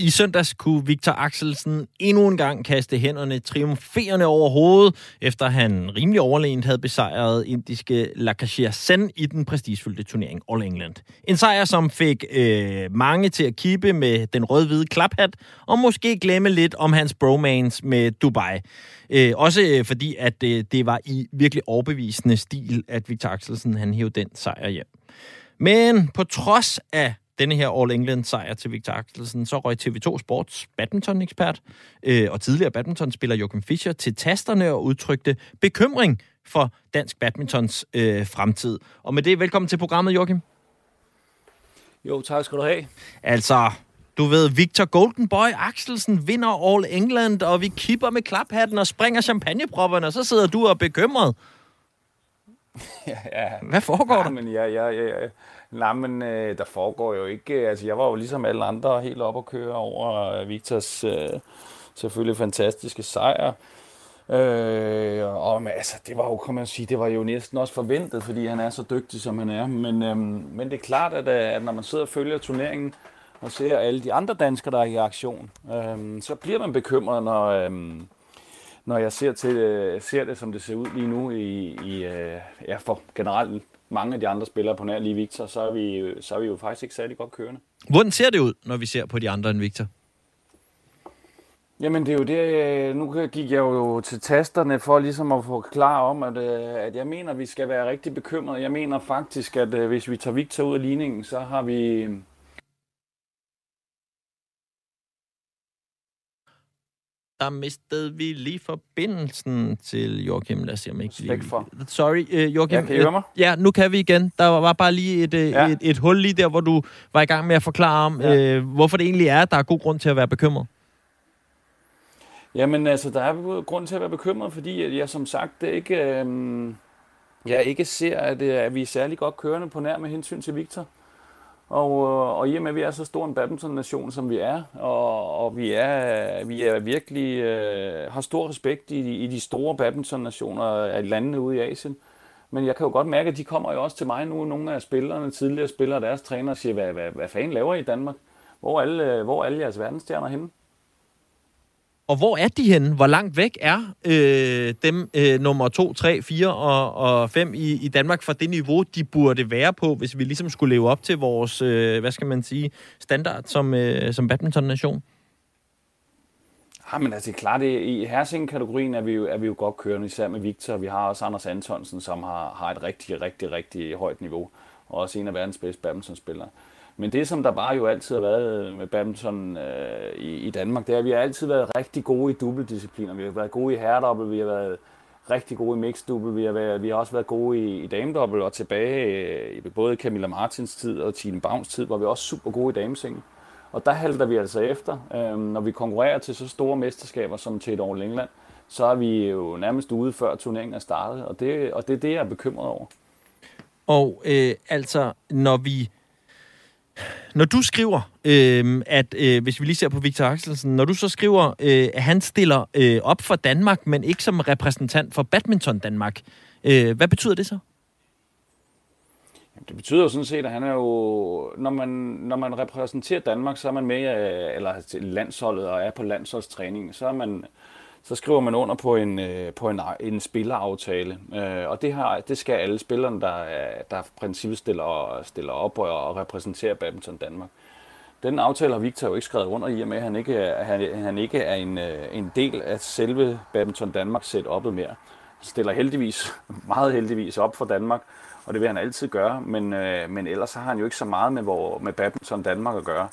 I søndags kunne Victor Axelsen endnu en gang kaste hænderne triumferende over hovedet, efter han rimelig overlegent havde besejret indiske Lakashia Sen i den prestigefyldte turnering All England. En sejr, som fik øh, mange til at kippe med den rød-hvide klaphat, og måske glemme lidt om hans bromance med Dubai. Øh, også øh, fordi, at øh, det var i virkelig overbevisende stil, at Victor Axelsen han hævde den sejr hjem. Men på trods af denne her All England sejr til Victor Axelsen, så røg TV2 Sports badminton-ekspert øh, og tidligere badmintonspiller Joachim Fischer til tasterne og udtrykte bekymring for dansk badmintons øh, fremtid. Og med det, velkommen til programmet, Joachim.
Jo, tak skal du have.
Altså, du ved, Victor Golden Boy Axelsen vinder All England, og vi kipper med klaphatten og springer champagnepropperne, og så sidder du og er bekymret.
ja, ja.
Hvad foregår
ja,
der?
Men ja, ja, ja, ja. Nej, men øh, der foregår jo ikke... Øh, altså, jeg var jo ligesom alle andre helt op og køre over øh, Victors øh, selvfølgelig fantastiske sejr. Øh, og men, altså, det var jo, kan man sige, det var jo næsten også forventet, fordi han er så dygtig, som han er. Men, øh, men det er klart, at, øh, at når man sidder og følger turneringen, og ser alle de andre danskere, der er i aktion, øh, så bliver man bekymret, når, øh, når jeg ser, til, ser det, som det ser ud lige nu, i, i øh, ja, for generelt mange af de andre spillere på nær lige Victor, så er, vi, så er vi jo faktisk ikke særlig godt kørende.
Hvordan ser det ud, når vi ser på de andre end Victor?
Jamen det er jo det, nu gik jeg jo til tasterne for ligesom at forklare om, at, øh, at jeg mener, at vi skal være rigtig bekymrede. Jeg mener faktisk, at øh, hvis vi tager Victor ud af ligningen, så har vi...
Der mistede vi lige forbindelsen til Joachim. Lad os se, om ikke lige...
for.
Sorry, uh, Joachim.
Ja, kan I høre mig?
Ja, nu kan vi igen. Der var bare lige et, uh,
Ja.
et, et hul lige der, hvor du var i gang med at forklare om,
Ja.
uh, hvorfor det egentlig er, at der er god grund til at være bekymret.
Jamen altså, der er grund til at være bekymret, fordi jeg som sagt det ikke, øhm, jeg ikke ser, at, øh, at vi er særlig godt kørende på nær med hensyn til Victor. Og, øh, og i og med, at vi er så stor en badminton-nation, som vi er, og, og vi er, vi er virkelig øh, har stor respekt i, i de store badminton-nationer af landene ude i Asien. Men jeg kan jo godt mærke, at de kommer jo også til mig nu, nogle af spillerne, tidligere spillere, deres træner, siger, hvad, hvad, hvad fanden laver I i Danmark? Hvor er alle, hvor er alle jeres verdensstjerner henne?
Og hvor er de henne? Hvor langt væk er øh, dem øh, nummer 2, 3, 4 og, og 5 i, i Danmark fra det niveau, de burde være på, hvis vi ligesom skulle leve op til vores, øh, hvad skal man sige, standard som, øh, som badminton-nation?
Ja, men altså det er klart, det, i Hersing-kategorien er vi, jo, er vi jo godt kørende, især med Victor. Vi har også Anders Antonsen, som har, har et rigtig, rigtig, rigtig højt niveau, og også en af verdens bedste badmintonspillere. Men det, som der bare jo altid har været med badminton øh, i, i Danmark, det er, at vi har altid været rigtig gode i dubbeldiscipliner. Vi har været gode i herredobbel, vi har været rigtig gode i mixed vi har, været, vi har også været gode i, i damedobbel og tilbage øh, i både Camilla Martins tid og Tine Bavns tid, hvor vi også super gode i damesengen. Og der halter vi altså efter. Øhm, når vi konkurrerer til så store mesterskaber som til et All England, så er vi jo nærmest ude før turneringen er startet, og det, og det er det, jeg er bekymret over.
Og øh, altså, når vi... Når du skriver, øh, at øh, hvis vi lige ser på Victor Axelsen, når du så skriver, øh, at han stiller øh, op for Danmark, men ikke som repræsentant for badminton Danmark, øh, hvad betyder det så?
Det betyder jo sådan set, at han er jo, når man, når man repræsenterer Danmark, så er man med, øh, eller landsholdet og er på landsholdstræning, så er man, så skriver man under på en, øh, på en, en spilleraftale. Øh, Og det, her, det skal alle spillerne, der, der i princippet stiller, stiller op og, og repræsenterer badminton Danmark. Den aftale har Victor jo ikke skrevet under i og med, at han ikke er, han, han ikke er en, øh, en del af selve badminton Danmark setup'et mere. Han stiller heldigvis, meget heldigvis op for Danmark, og det vil han altid gøre, men, øh, men ellers så har han jo ikke så meget med, hvor, med badminton Danmark at gøre.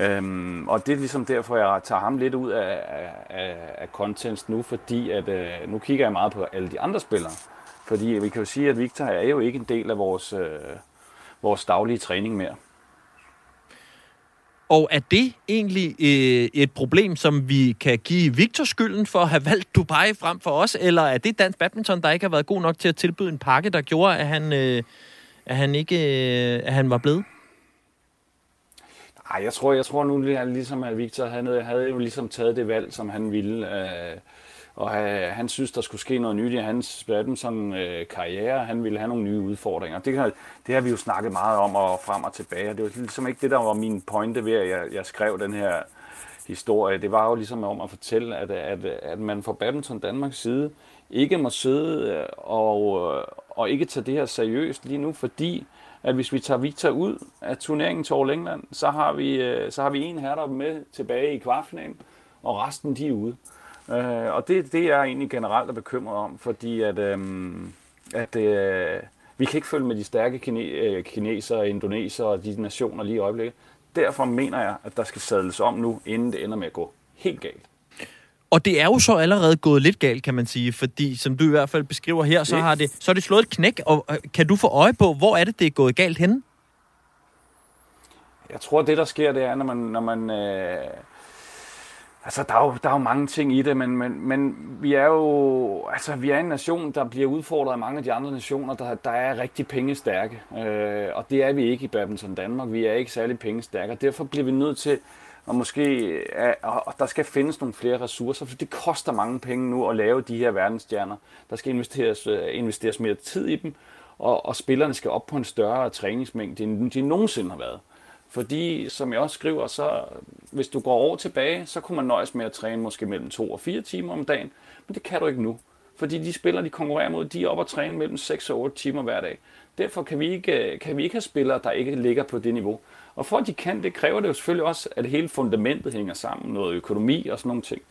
Øhm, og det er ligesom derfor, jeg tager ham lidt ud af, af, af, contents nu, fordi at, øh, nu kigger jeg meget på alle de andre spillere. Fordi vi kan jo sige, at Victor er jo ikke en del af vores, øh, vores daglige træning mere.
Og er det egentlig øh, et problem, som vi kan give Victor skylden for at have valgt Dubai frem for os, eller er det dansk badminton, der ikke har været god nok til at tilbyde en pakke, der gjorde, at han, øh, at han ikke øh, at han var blevet?
Ej, jeg tror, jeg tror nu ligesom, at Victor havde, havde jo ligesom taget det valg, som han ville. Øh, og han, han synes, der skulle ske noget nyt i hans badminton øh, karriere. Han ville have nogle nye udfordringer. Det, kan, det har vi jo snakket meget om og frem og tilbage. Og det var ligesom ikke det, der var min pointe ved, at jeg, jeg skrev den her historie. Det var jo ligesom om at fortælle, at, at, at man fra Badminton Danmarks side ikke må sidde øh, og, øh, og ikke tage det her seriøst lige nu, fordi at hvis vi tager Victor ud af turneringen til All England, så har vi, øh, så har vi en herre med tilbage i kvartfinalen, og resten de er ude. Øh, og det, det er jeg egentlig generelt er bekymret om, fordi at, øhm, at øh, vi kan ikke følge med de stærke kine, øh, kinesere, indonesere og de nationer lige i øjeblikket. Derfor mener jeg, at der skal sadles om nu, inden det ender med at gå helt galt.
Og det er jo så allerede gået lidt galt, kan man sige, fordi som du i hvert fald beskriver her, så har det, så er det slået et knæk, og øh, kan du få øje på, hvor er det, det er gået galt henne?
Jeg tror, det der sker, det er, når man... Når man øh, altså, der er, jo, der er jo mange ting i det, men, men, men vi er jo... Altså, vi er en nation, der bliver udfordret af mange af de andre nationer, der, der er rigtig pengestærke. Øh, og det er vi ikke i badminton Danmark. Vi er ikke særlig pengestærke, og derfor bliver vi nødt til og måske øh, er, og der skal findes nogle flere ressourcer, for det koster mange penge nu at lave de her verdensstjerner. Der skal investeres, øh, investeres mere tid i dem, og, og spillerne skal op på en større træningsmængde, end de nogensinde har været. Fordi, som jeg også skriver, så hvis du går år tilbage, så kunne man nøjes med at træne måske mellem 2 og 4 timer om dagen, men det kan du ikke nu. Fordi de spillere, de konkurrerer mod, de er oppe og træne mellem 6 og 8 timer hver dag. Derfor kan vi, ikke, øh, kan vi ikke have spillere, der ikke ligger på det niveau. Og for at de kan det, kræver det jo selvfølgelig også, at hele fundamentet hænger sammen. Noget økonomi og sådan nogle ting.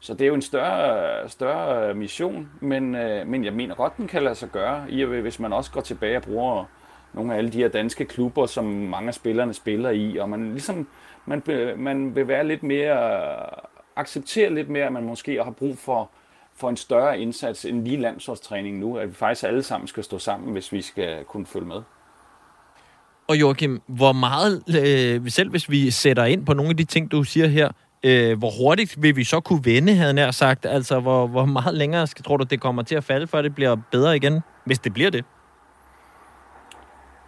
Så det er jo en større, større øh, mission, men, øh, men jeg mener godt, den kan lade sig gøre, i og ved, hvis man også går tilbage og bruger nogle af alle de her danske klubber, som mange af spillerne spiller i, og man ligesom man, man vil være lidt mere, acceptere lidt mere, at man måske har brug for, for en større indsats end lige landsholdstræning nu, at vi faktisk alle sammen skal stå sammen, hvis vi skal kunne følge med.
Og Joachim, hvor meget, øh, selv hvis vi sætter ind på nogle af de ting, du siger her, øh, hvor hurtigt vil vi så kunne vende, havde nær sagt? Altså, hvor, hvor meget længere skal, tror du, det kommer til at falde, før det bliver bedre igen? Hvis det bliver det.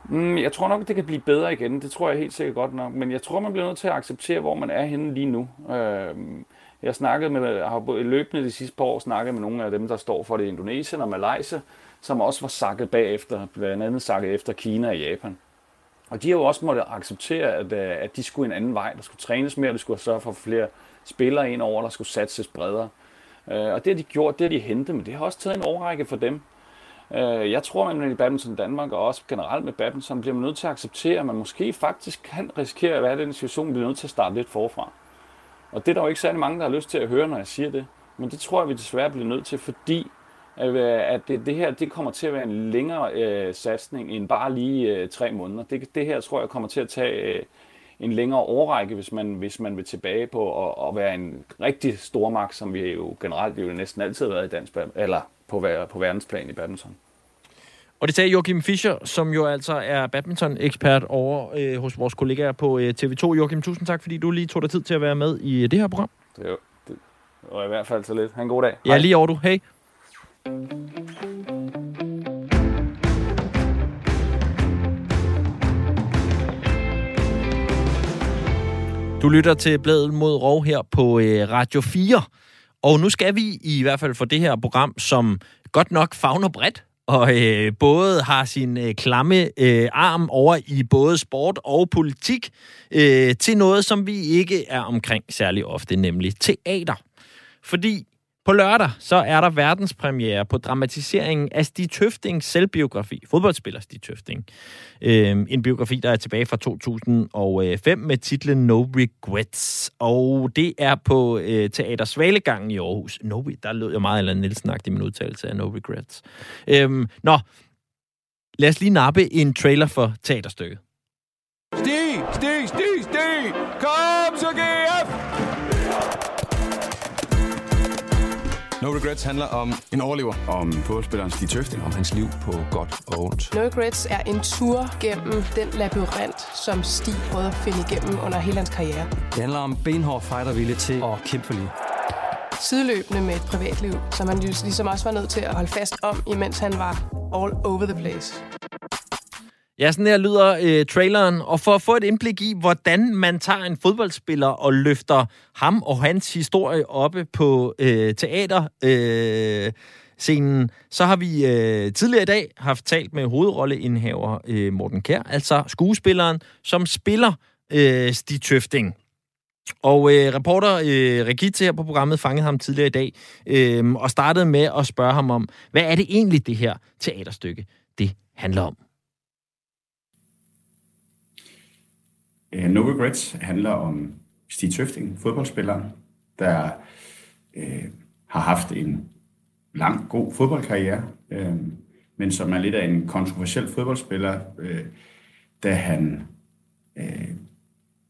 Mm, jeg tror nok, det kan blive bedre igen. Det tror jeg helt sikkert godt nok. Men jeg tror, man bliver nødt til at acceptere, hvor man er henne lige nu. Øh, jeg snakkede med, jeg har løbende de sidste par år snakket med nogle af dem, der står for det i Indonesien og Malaysia, som også var sakket bagefter, blandt andet sakket efter Kina og Japan. Og de har jo også måttet acceptere, at, øh, at de skulle en anden vej. Der skulle trænes mere, der skulle sørge for flere spillere ind over, der skulle satses bredere. Øh, og det har de gjort, det har de hentet, men det har også taget en overrække for dem. Øh, jeg tror, at man i badminton Danmark, og også generelt med badminton, bliver man nødt til at acceptere, at man måske faktisk kan risikere at være i den situation, bliver nødt til at starte lidt forfra. Og det er der jo ikke særlig mange, der har lyst til at høre, når jeg siger det. Men det tror jeg, vi desværre bliver nødt til, fordi at det, det her det kommer til at være en længere øh, satsning end bare lige øh, tre måneder. Det, det her tror jeg kommer til at tage øh, en længere årrække, hvis man, hvis man vil tilbage på at, at være en rigtig stormagt, som vi jo generelt jo næsten altid har været i dansk, eller på, på verdensplan i badminton.
Og det sagde Joachim Fischer, som jo altså er badminton-ekspert over øh, hos vores kollegaer på øh, TV2. Joachim, tusind tak, fordi du lige tog dig tid til at være med i øh, det her program.
Det, jo, det var i hvert fald så lidt. Ha' en god dag.
Ja, Hej. lige over du. Hej. Du lytter til Bladet mod Rov her på øh, Radio 4. Og nu skal vi i hvert fald for det her program, som godt nok fagner bredt, og øh, både har sin øh, klamme øh, arm over i både sport og politik, øh, til noget, som vi ikke er omkring særlig ofte, nemlig teater. Fordi på lørdag så er der verdenspremiere på dramatiseringen af Stig Tøftings selvbiografi, fodboldspiller Stig Tøfting. Øhm, en biografi, der er tilbage fra 2005 med titlen No Regrets. Og det er på øh, Teater Svalegangen i Aarhus. No, der lød jeg meget eller nielsen i min udtalelse af No Regrets. Øhm, nå, lad os lige nappe en trailer for teaterstykket.
Stig, Stig, Stig, Stig! Kom
No Regrets handler om en overlever.
Om fodboldspilleren Stig Tøfting.
Om hans liv på godt og ondt.
No Regrets er en tur gennem den labyrint, som Stig prøvede at finde igennem under hele hans karriere.
Det handler om benhård fightervilje til at kæmpe for liv.
Sideløbende med et privatliv, som han ligesom også var nødt til at holde fast om, imens han var all over the place.
Ja, sådan her lyder øh, traileren. Og for at få et indblik i, hvordan man tager en fodboldspiller og løfter ham og hans historie oppe på øh, teater... Øh, scenen, så har vi øh, tidligere i dag haft talt med hovedrolleindhaver øh, Morten Kær, altså skuespilleren, som spiller øh, Stig Tøfting. Og øh, reporter øh, Regitze her på programmet fangede ham tidligere i dag øh, og startede med at spørge ham om, hvad er det egentlig, det her teaterstykke, det handler om?
Uh, no Regrets handler om Stig Tøfting, fodboldspilleren, der øh, har haft en lang, god fodboldkarriere, øh, men som er lidt af en kontroversiel fodboldspiller, øh, da han øh,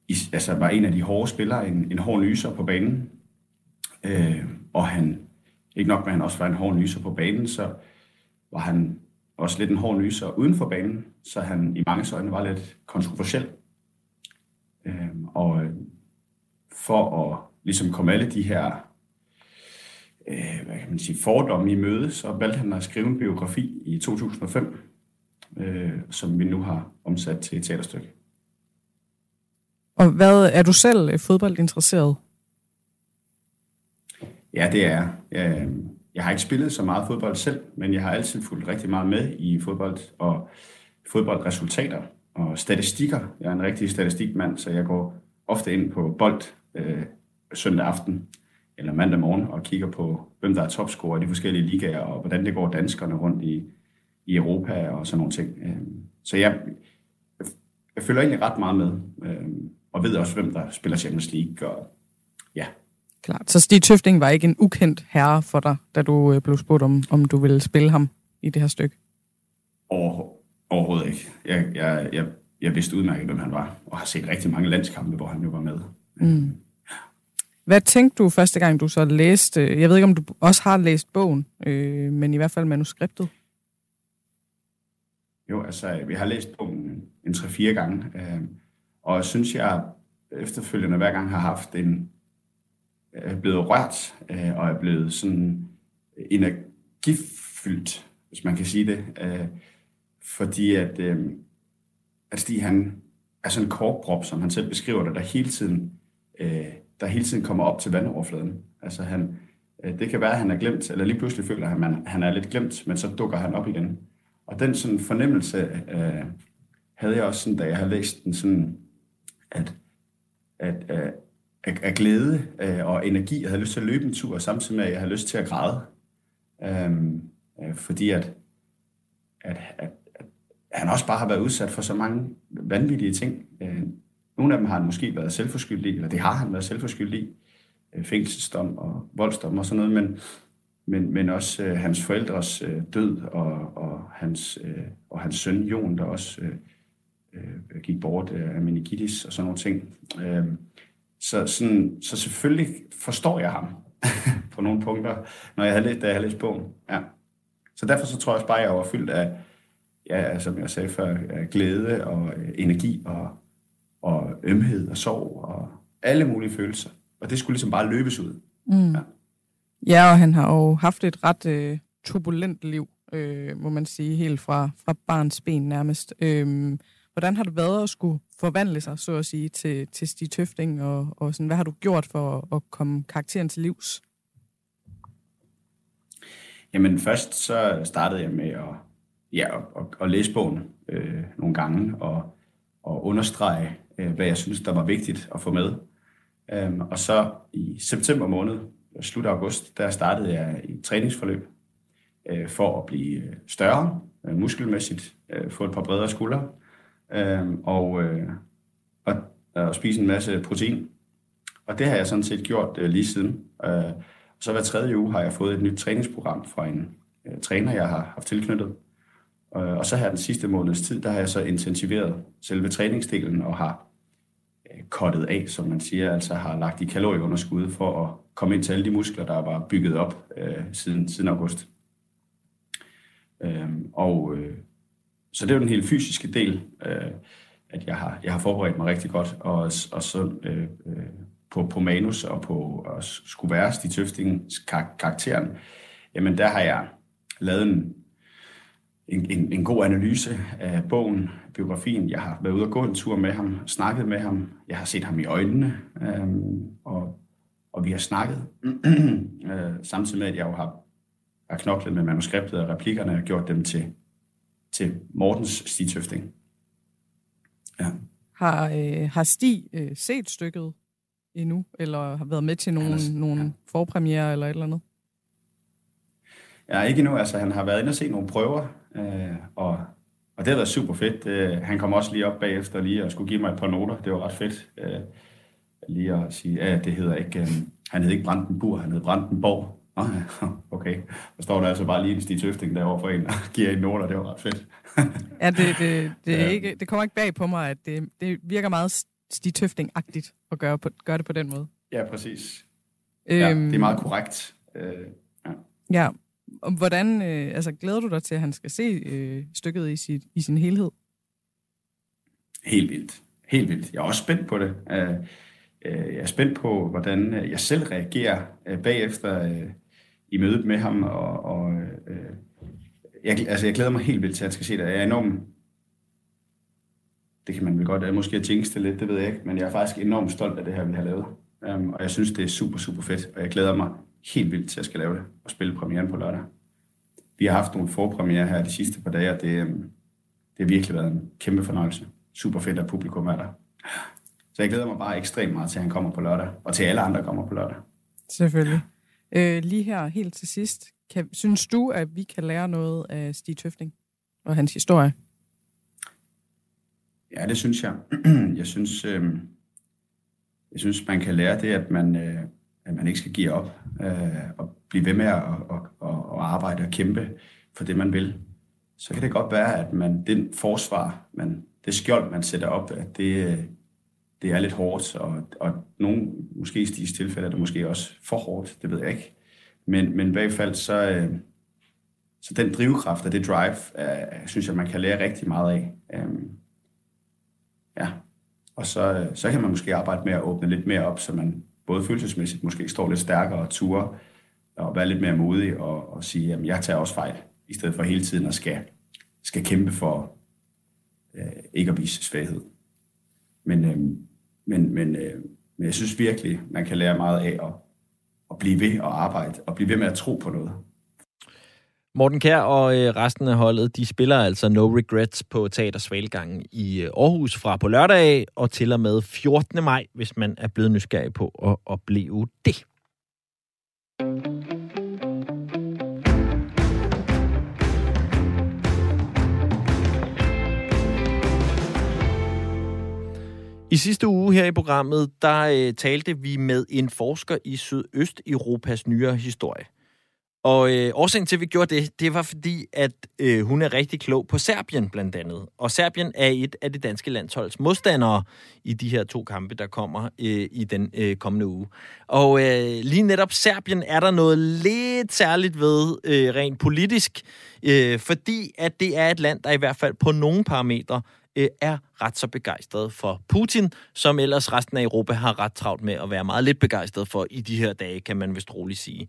i, altså var en af de hårde spillere, en, en hård nyser på banen, øh, og han, ikke nok med at han også var en hård nyser på banen, så var han også lidt en hård nyser uden for banen, så han i mange øjne var lidt kontroversiel. Øhm, og for at ligesom komme alle de her øh, hvad kan man sige, fordomme i møde, så valgte han at skrive en biografi i 2005, øh, som vi nu har omsat til et teaterstykke.
Og hvad er du selv øh, fodboldinteresseret?
Ja, det er jeg. Øh, Jeg har ikke spillet så meget fodbold selv, men jeg har altid fulgt rigtig meget med i fodbold og fodboldresultater og statistikker. Jeg er en rigtig statistikmand, så jeg går ofte ind på bold øh, søndag aften eller mandag morgen og kigger på, hvem der er topscorer i de forskellige ligaer, og hvordan det går danskerne rundt i, i Europa og sådan nogle ting. Øh, Så jeg, jeg, jeg følger egentlig ret meget med, øh, og ved også, hvem der spiller Champions League. Og, ja,
Klart. Så Stig Tøfting var ikke en ukendt herre for dig, da du øh, blev spurgt om, om du ville spille ham i det her stykke?
Over, overhovedet ikke. Jeg, jeg, jeg, jeg vidste udmærket, hvem han var, og har set rigtig mange landskampe, hvor han jo var med.
Mm. Hvad tænkte du første gang, du så læste? Jeg ved ikke, om du også har læst bogen, øh, men i hvert fald manuskriptet.
Jo, altså, vi har læst bogen en 3-4 gange, øh, og jeg synes, jeg efterfølgende hver gang har haft en, er blevet rørt, øh, og er blevet sådan energifyldt, hvis man kan sige det, øh, fordi at, øh, at Stig, han er sådan en korkprop, som han selv beskriver det, der hele tiden, øh, der hele tiden kommer op til vandoverfladen. Altså han, øh, det kan være, at han er glemt, eller lige pludselig føler han, at han er lidt glemt, men så dukker han op igen. Og den sådan fornemmelse øh, havde jeg også, sådan, da jeg havde læst den, sådan, at, at, øh, af, af glæde øh, og energi. Jeg havde lyst til at løbe en tur, samtidig med, at jeg havde lyst til at græde. Øhm, øh, fordi at, at, at, at han også bare har været udsat for så mange vanvittige ting. Øh, nogle af dem har han måske været selvforskyldig, eller det har han været selvforskyldig. i. Øh, fængselsdom og voldsdom og sådan noget, men, men, men også øh, hans forældres øh, død og, og, hans, øh, og hans søn Jon, der også øh, øh, gik bort øh, af meningitis og sådan nogle ting. Øh, så, sådan, så selvfølgelig forstår jeg ham på nogle punkter, når jeg havde læst, da jeg havde læst bogen. Ja. Så derfor så tror jeg også bare, at jeg var fyldt af, ja, som jeg sagde før, glæde og øh, energi og, og ømhed og sorg og alle mulige følelser. Og det skulle ligesom bare løbes ud.
Mm. Ja. ja, og han har jo haft et ret øh, turbulent liv, øh, må man sige, helt fra, fra barns ben nærmest. Øh, hvordan har det været at skulle forvandle sig, så at sige, til, til Stig Tøfting, og, og sådan, hvad har du gjort for at, at komme karakteren til livs?
Jamen først så startede jeg med at, ja, og, og, læse bogen øh, nogle gange og, og understrege, øh, hvad jeg synes, der var vigtigt at få med. Øhm, og så i september måned, slut august, der startede jeg i et træningsforløb øh, for at blive øh, større øh, muskelmæssigt, øh, få et par bredere skuldre øh, og, øh, og, og spise en masse protein. Og det har jeg sådan set gjort øh, lige siden. Øh, så hver tredje uge har jeg fået et nyt træningsprogram fra en øh, træner, jeg har haft tilknyttet. Øh, og så her den sidste måneds tid, der har jeg så intensiveret selve træningsdelen og har øh, kottet af, som man siger, altså har lagt i kalorieunderskud for at komme ind til alle de muskler, der var bygget op øh, siden, siden august. Øhm, og øh, så det er jo den helt fysiske del, øh, at jeg har, jeg har forberedt mig rigtig godt, og, og så øh, øh på, på manus og på at skulle være Stig Tøftings kar- karakteren, jamen der har jeg lavet en, en, en, en god analyse af bogen, biografien. Jeg har været ude og gå en tur med ham, snakket med ham. Jeg har set ham i øjnene, øh, og, og vi har snakket. øh, samtidig med, at jeg jo har, har knoklet med manuskriptet og replikkerne og gjort dem til, til Mortens Stig. Ja.
Har, øh, har Stig øh, set stykket endnu, eller har været med til nogle ja. forpremiere eller et eller andet?
Ja, ikke endnu. Altså, han har været inde og se nogle prøver, øh, og, og det har været super fedt. Øh, han kom også lige op bagefter lige og skulle give mig et par noter. Det var ret fedt. Øh, lige at sige, at det hedder ikke, øh, han hed ikke Brandenburg, han hed Brandenborg. Nå, ja, okay. Der står der altså bare lige en Stig Tøfting derovre for en og giver en noter. Det var ret fedt.
Ja, det, det, det, er
Ja.
ikke, det kommer ikke bag på mig, at det, det virker meget Stig Tøfting-agtigt at gøre, på, gøre det på den måde.
Ja, præcis. Ja,
Øhm,
det er meget korrekt. Øh, ja.
Ja om hvordan, øh, altså glæder du dig til, at han skal se øh, stykket i, sit, i sin helhed?
Helt vildt. Helt vildt. Jeg er også spændt på det. Øh, øh Jeg er spændt på, hvordan øh, jeg selv reagerer øh, bagefter øh, i mødet med ham. Og, og øh, jeg, altså, jeg glæder mig helt vildt til, at han skal se det. Jeg er enormt det kan man vel godt uh, måske jinx det lidt, det ved jeg ikke, men jeg er faktisk enormt stolt af det her, vi har lavet. Um, og jeg synes, det er super, super fedt, og jeg glæder mig helt vildt til at skal lave det og spille premieren på lørdag. Vi har haft nogle forpremiere her de sidste par dage, og det, um, det har virkelig været en kæmpe fornøjelse. Super fedt, at publikum er der. Så jeg glæder mig bare ekstremt meget til, at han kommer på lørdag, og til alle andre kommer på lørdag.
Selvfølgelig. Øh, lige her, helt til sidst. Kan, synes du, at vi kan lære noget af Stig Tøfting og hans historie?
Ja, det synes jeg. Jeg synes, øh, jeg synes man kan lære det, at man, øh, at man ikke skal give op øh, og blive ved med at og, og, og arbejde og kæmpe for det, man vil. Så kan det godt være, at man den forsvar, man, det skjold, man sætter op, at det, øh, det er lidt hårdt, og, og nogen, måske i Stigs tilfælde er det måske også for hårdt, det ved jeg ikke. Men, men i hvert fald, så, øh, så den drivkraft og det drive, øh, synes jeg, man kan lære rigtig meget af. Øh, ja, og så, øh, så kan man måske arbejde med at åbne lidt mere op, så man både følelsesmæssigt måske står lidt stærkere og ture, og være lidt mere modig og, og sige, at jeg tager også fejl, i stedet for hele tiden at skal, skal kæmpe for øh, ikke at vise svaghed. Men, øh, men, men, øh, men jeg synes virkelig, man kan lære meget af at, at blive ved at arbejde, og blive ved med at tro på noget.
Morten Kær og øh, resten af holdet, de spiller altså No Regrets på Teater Svalgangen i øh, Aarhus fra på lørdag og til og med 14. maj, hvis man er blevet nysgerrig på at opleve det. I sidste uge her i programmet, der øh, talte vi med en forsker i Sydøsteuropas nyere historie. Og øh, årsagen til, at vi gjorde det, det var fordi, at øh, hun er rigtig klog på Serbien blandt andet. Og Serbien er et af de danske landsholds modstandere i de her to kampe, der kommer øh, i den øh, kommende uge. Og øh, lige netop Serbien er der noget lidt særligt ved øh, rent politisk, øh, fordi at det er et land, der i hvert fald på nogle parametre øh, er ret så begejstret for Putin, som ellers resten af Europa har ret travlt med at være meget lidt begejstret for i de her dage, kan man vist roligt sige.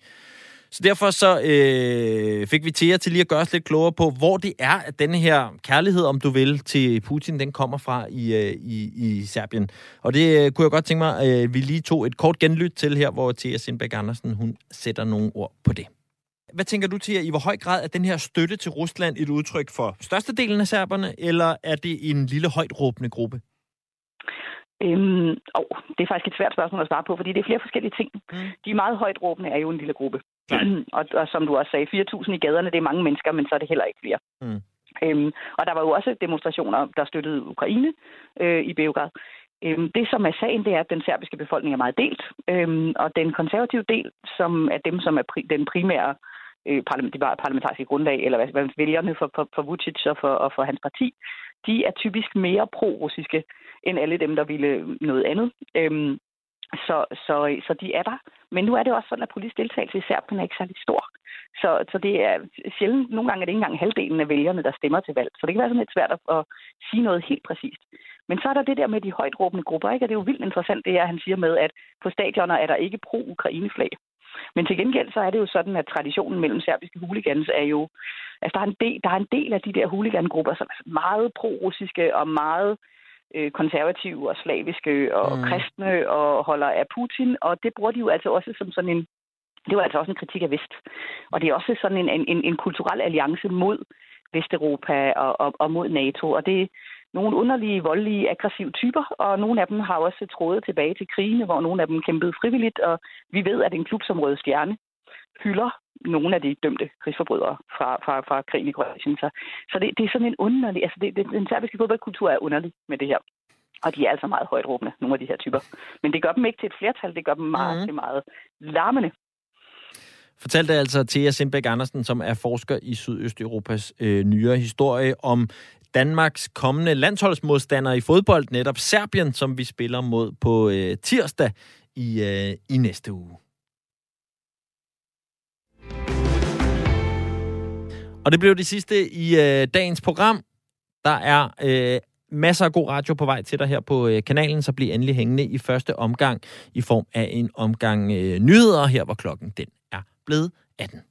Så derfor så øh, fik vi Thea til lige at gøre os lidt klogere på, hvor det er, at denne her kærlighed, om du vil, til Putin, den kommer fra i, øh, i, i Serbien. Og det øh, kunne jeg godt tænke mig, at øh, vi lige tog et kort genlyt til her, hvor Thea Sindbæk Andersen, hun sætter nogle ord på det. Hvad tænker du Thea, i hvor høj grad er den her støtte til Rusland et udtryk for størstedelen af serberne, eller er det en lille højt råbende gruppe?
Øhm, oh, det er faktisk et svært spørgsmål at svare på, fordi det er flere forskellige ting. Mm. De meget højt råbende er jo en lille gruppe. og, og som du også sagde, 4.000 i gaderne, det er mange mennesker, men så er det heller ikke flere.
Mm.
Øhm, og der var jo også demonstrationer, der støttede Ukraine øh, i Beograd. Øhm, det, som er sagen, det er, at den serbiske befolkning er meget delt. Øhm, og den konservative del, som er dem, som er pri- den primære øh, parlamentariske grundlag, eller hvad, hvad vælgerne for, for, for Vucic og for, og for hans parti, de er typisk mere pro-russiske end alle dem, der ville noget andet. Øhm, så, så, så de er der. Men nu er det også sådan, at politisk deltagelse i Serbien er ikke særlig stor. Så, så det er sjældent, nogle gange er det ikke engang halvdelen af vælgerne, der stemmer til valg. Så det kan være sådan lidt svært at, at sige noget helt præcist. Men så er der det der med de højt råbende grupper, ikke? og det er jo vildt interessant, det her, han siger med, at på stadioner er der ikke pro-Ukraine-flag. Men til gengæld så er det jo sådan, at traditionen mellem serbiske hooligans er jo... Altså, der er en del, der er en del af de der hooligangrupper, som er meget pro-russiske og meget øh, konservative og slaviske og mm. kristne og holder af Putin, og det bruger de jo altså også som sådan en det var altså også en kritik af Vest. Og det er også sådan en, en, en kulturel alliance mod Vesteuropa og, og, og mod NATO. Og det nogle underlige, voldelige, aggressive typer, og nogle af dem har også trådet tilbage til krigene, hvor nogle af dem kæmpede frivilligt, og vi ved, at en klub som Røde Stjerne hylder nogle af de dømte krigsforbrydere fra, fra, fra krigen i Kroatien. Så, så det, det er sådan en underlig... Altså, det, det, den serbiske fodboldkultur er underlig med det her. Og de er altså meget højt råbende, nogle af de her typer. Men det gør dem ikke til et flertal, det gør dem meget mm. til meget larmende.
Fortalte altså Thea Sindbæk Andersen, som er forsker i Sydøsteuropas øh, nyere historie, om Danmarks kommende landsholdsmodstander i fodbold, netop Serbien, som vi spiller mod på øh, tirsdag i, øh, i næste uge. Og det blev det sidste i øh, dagens program. Der er øh, masser af god radio på vej til dig her på øh, kanalen, så bliv endelig hængende i første omgang i form af en omgang øh, nyheder her, hvor klokken den er blevet 18.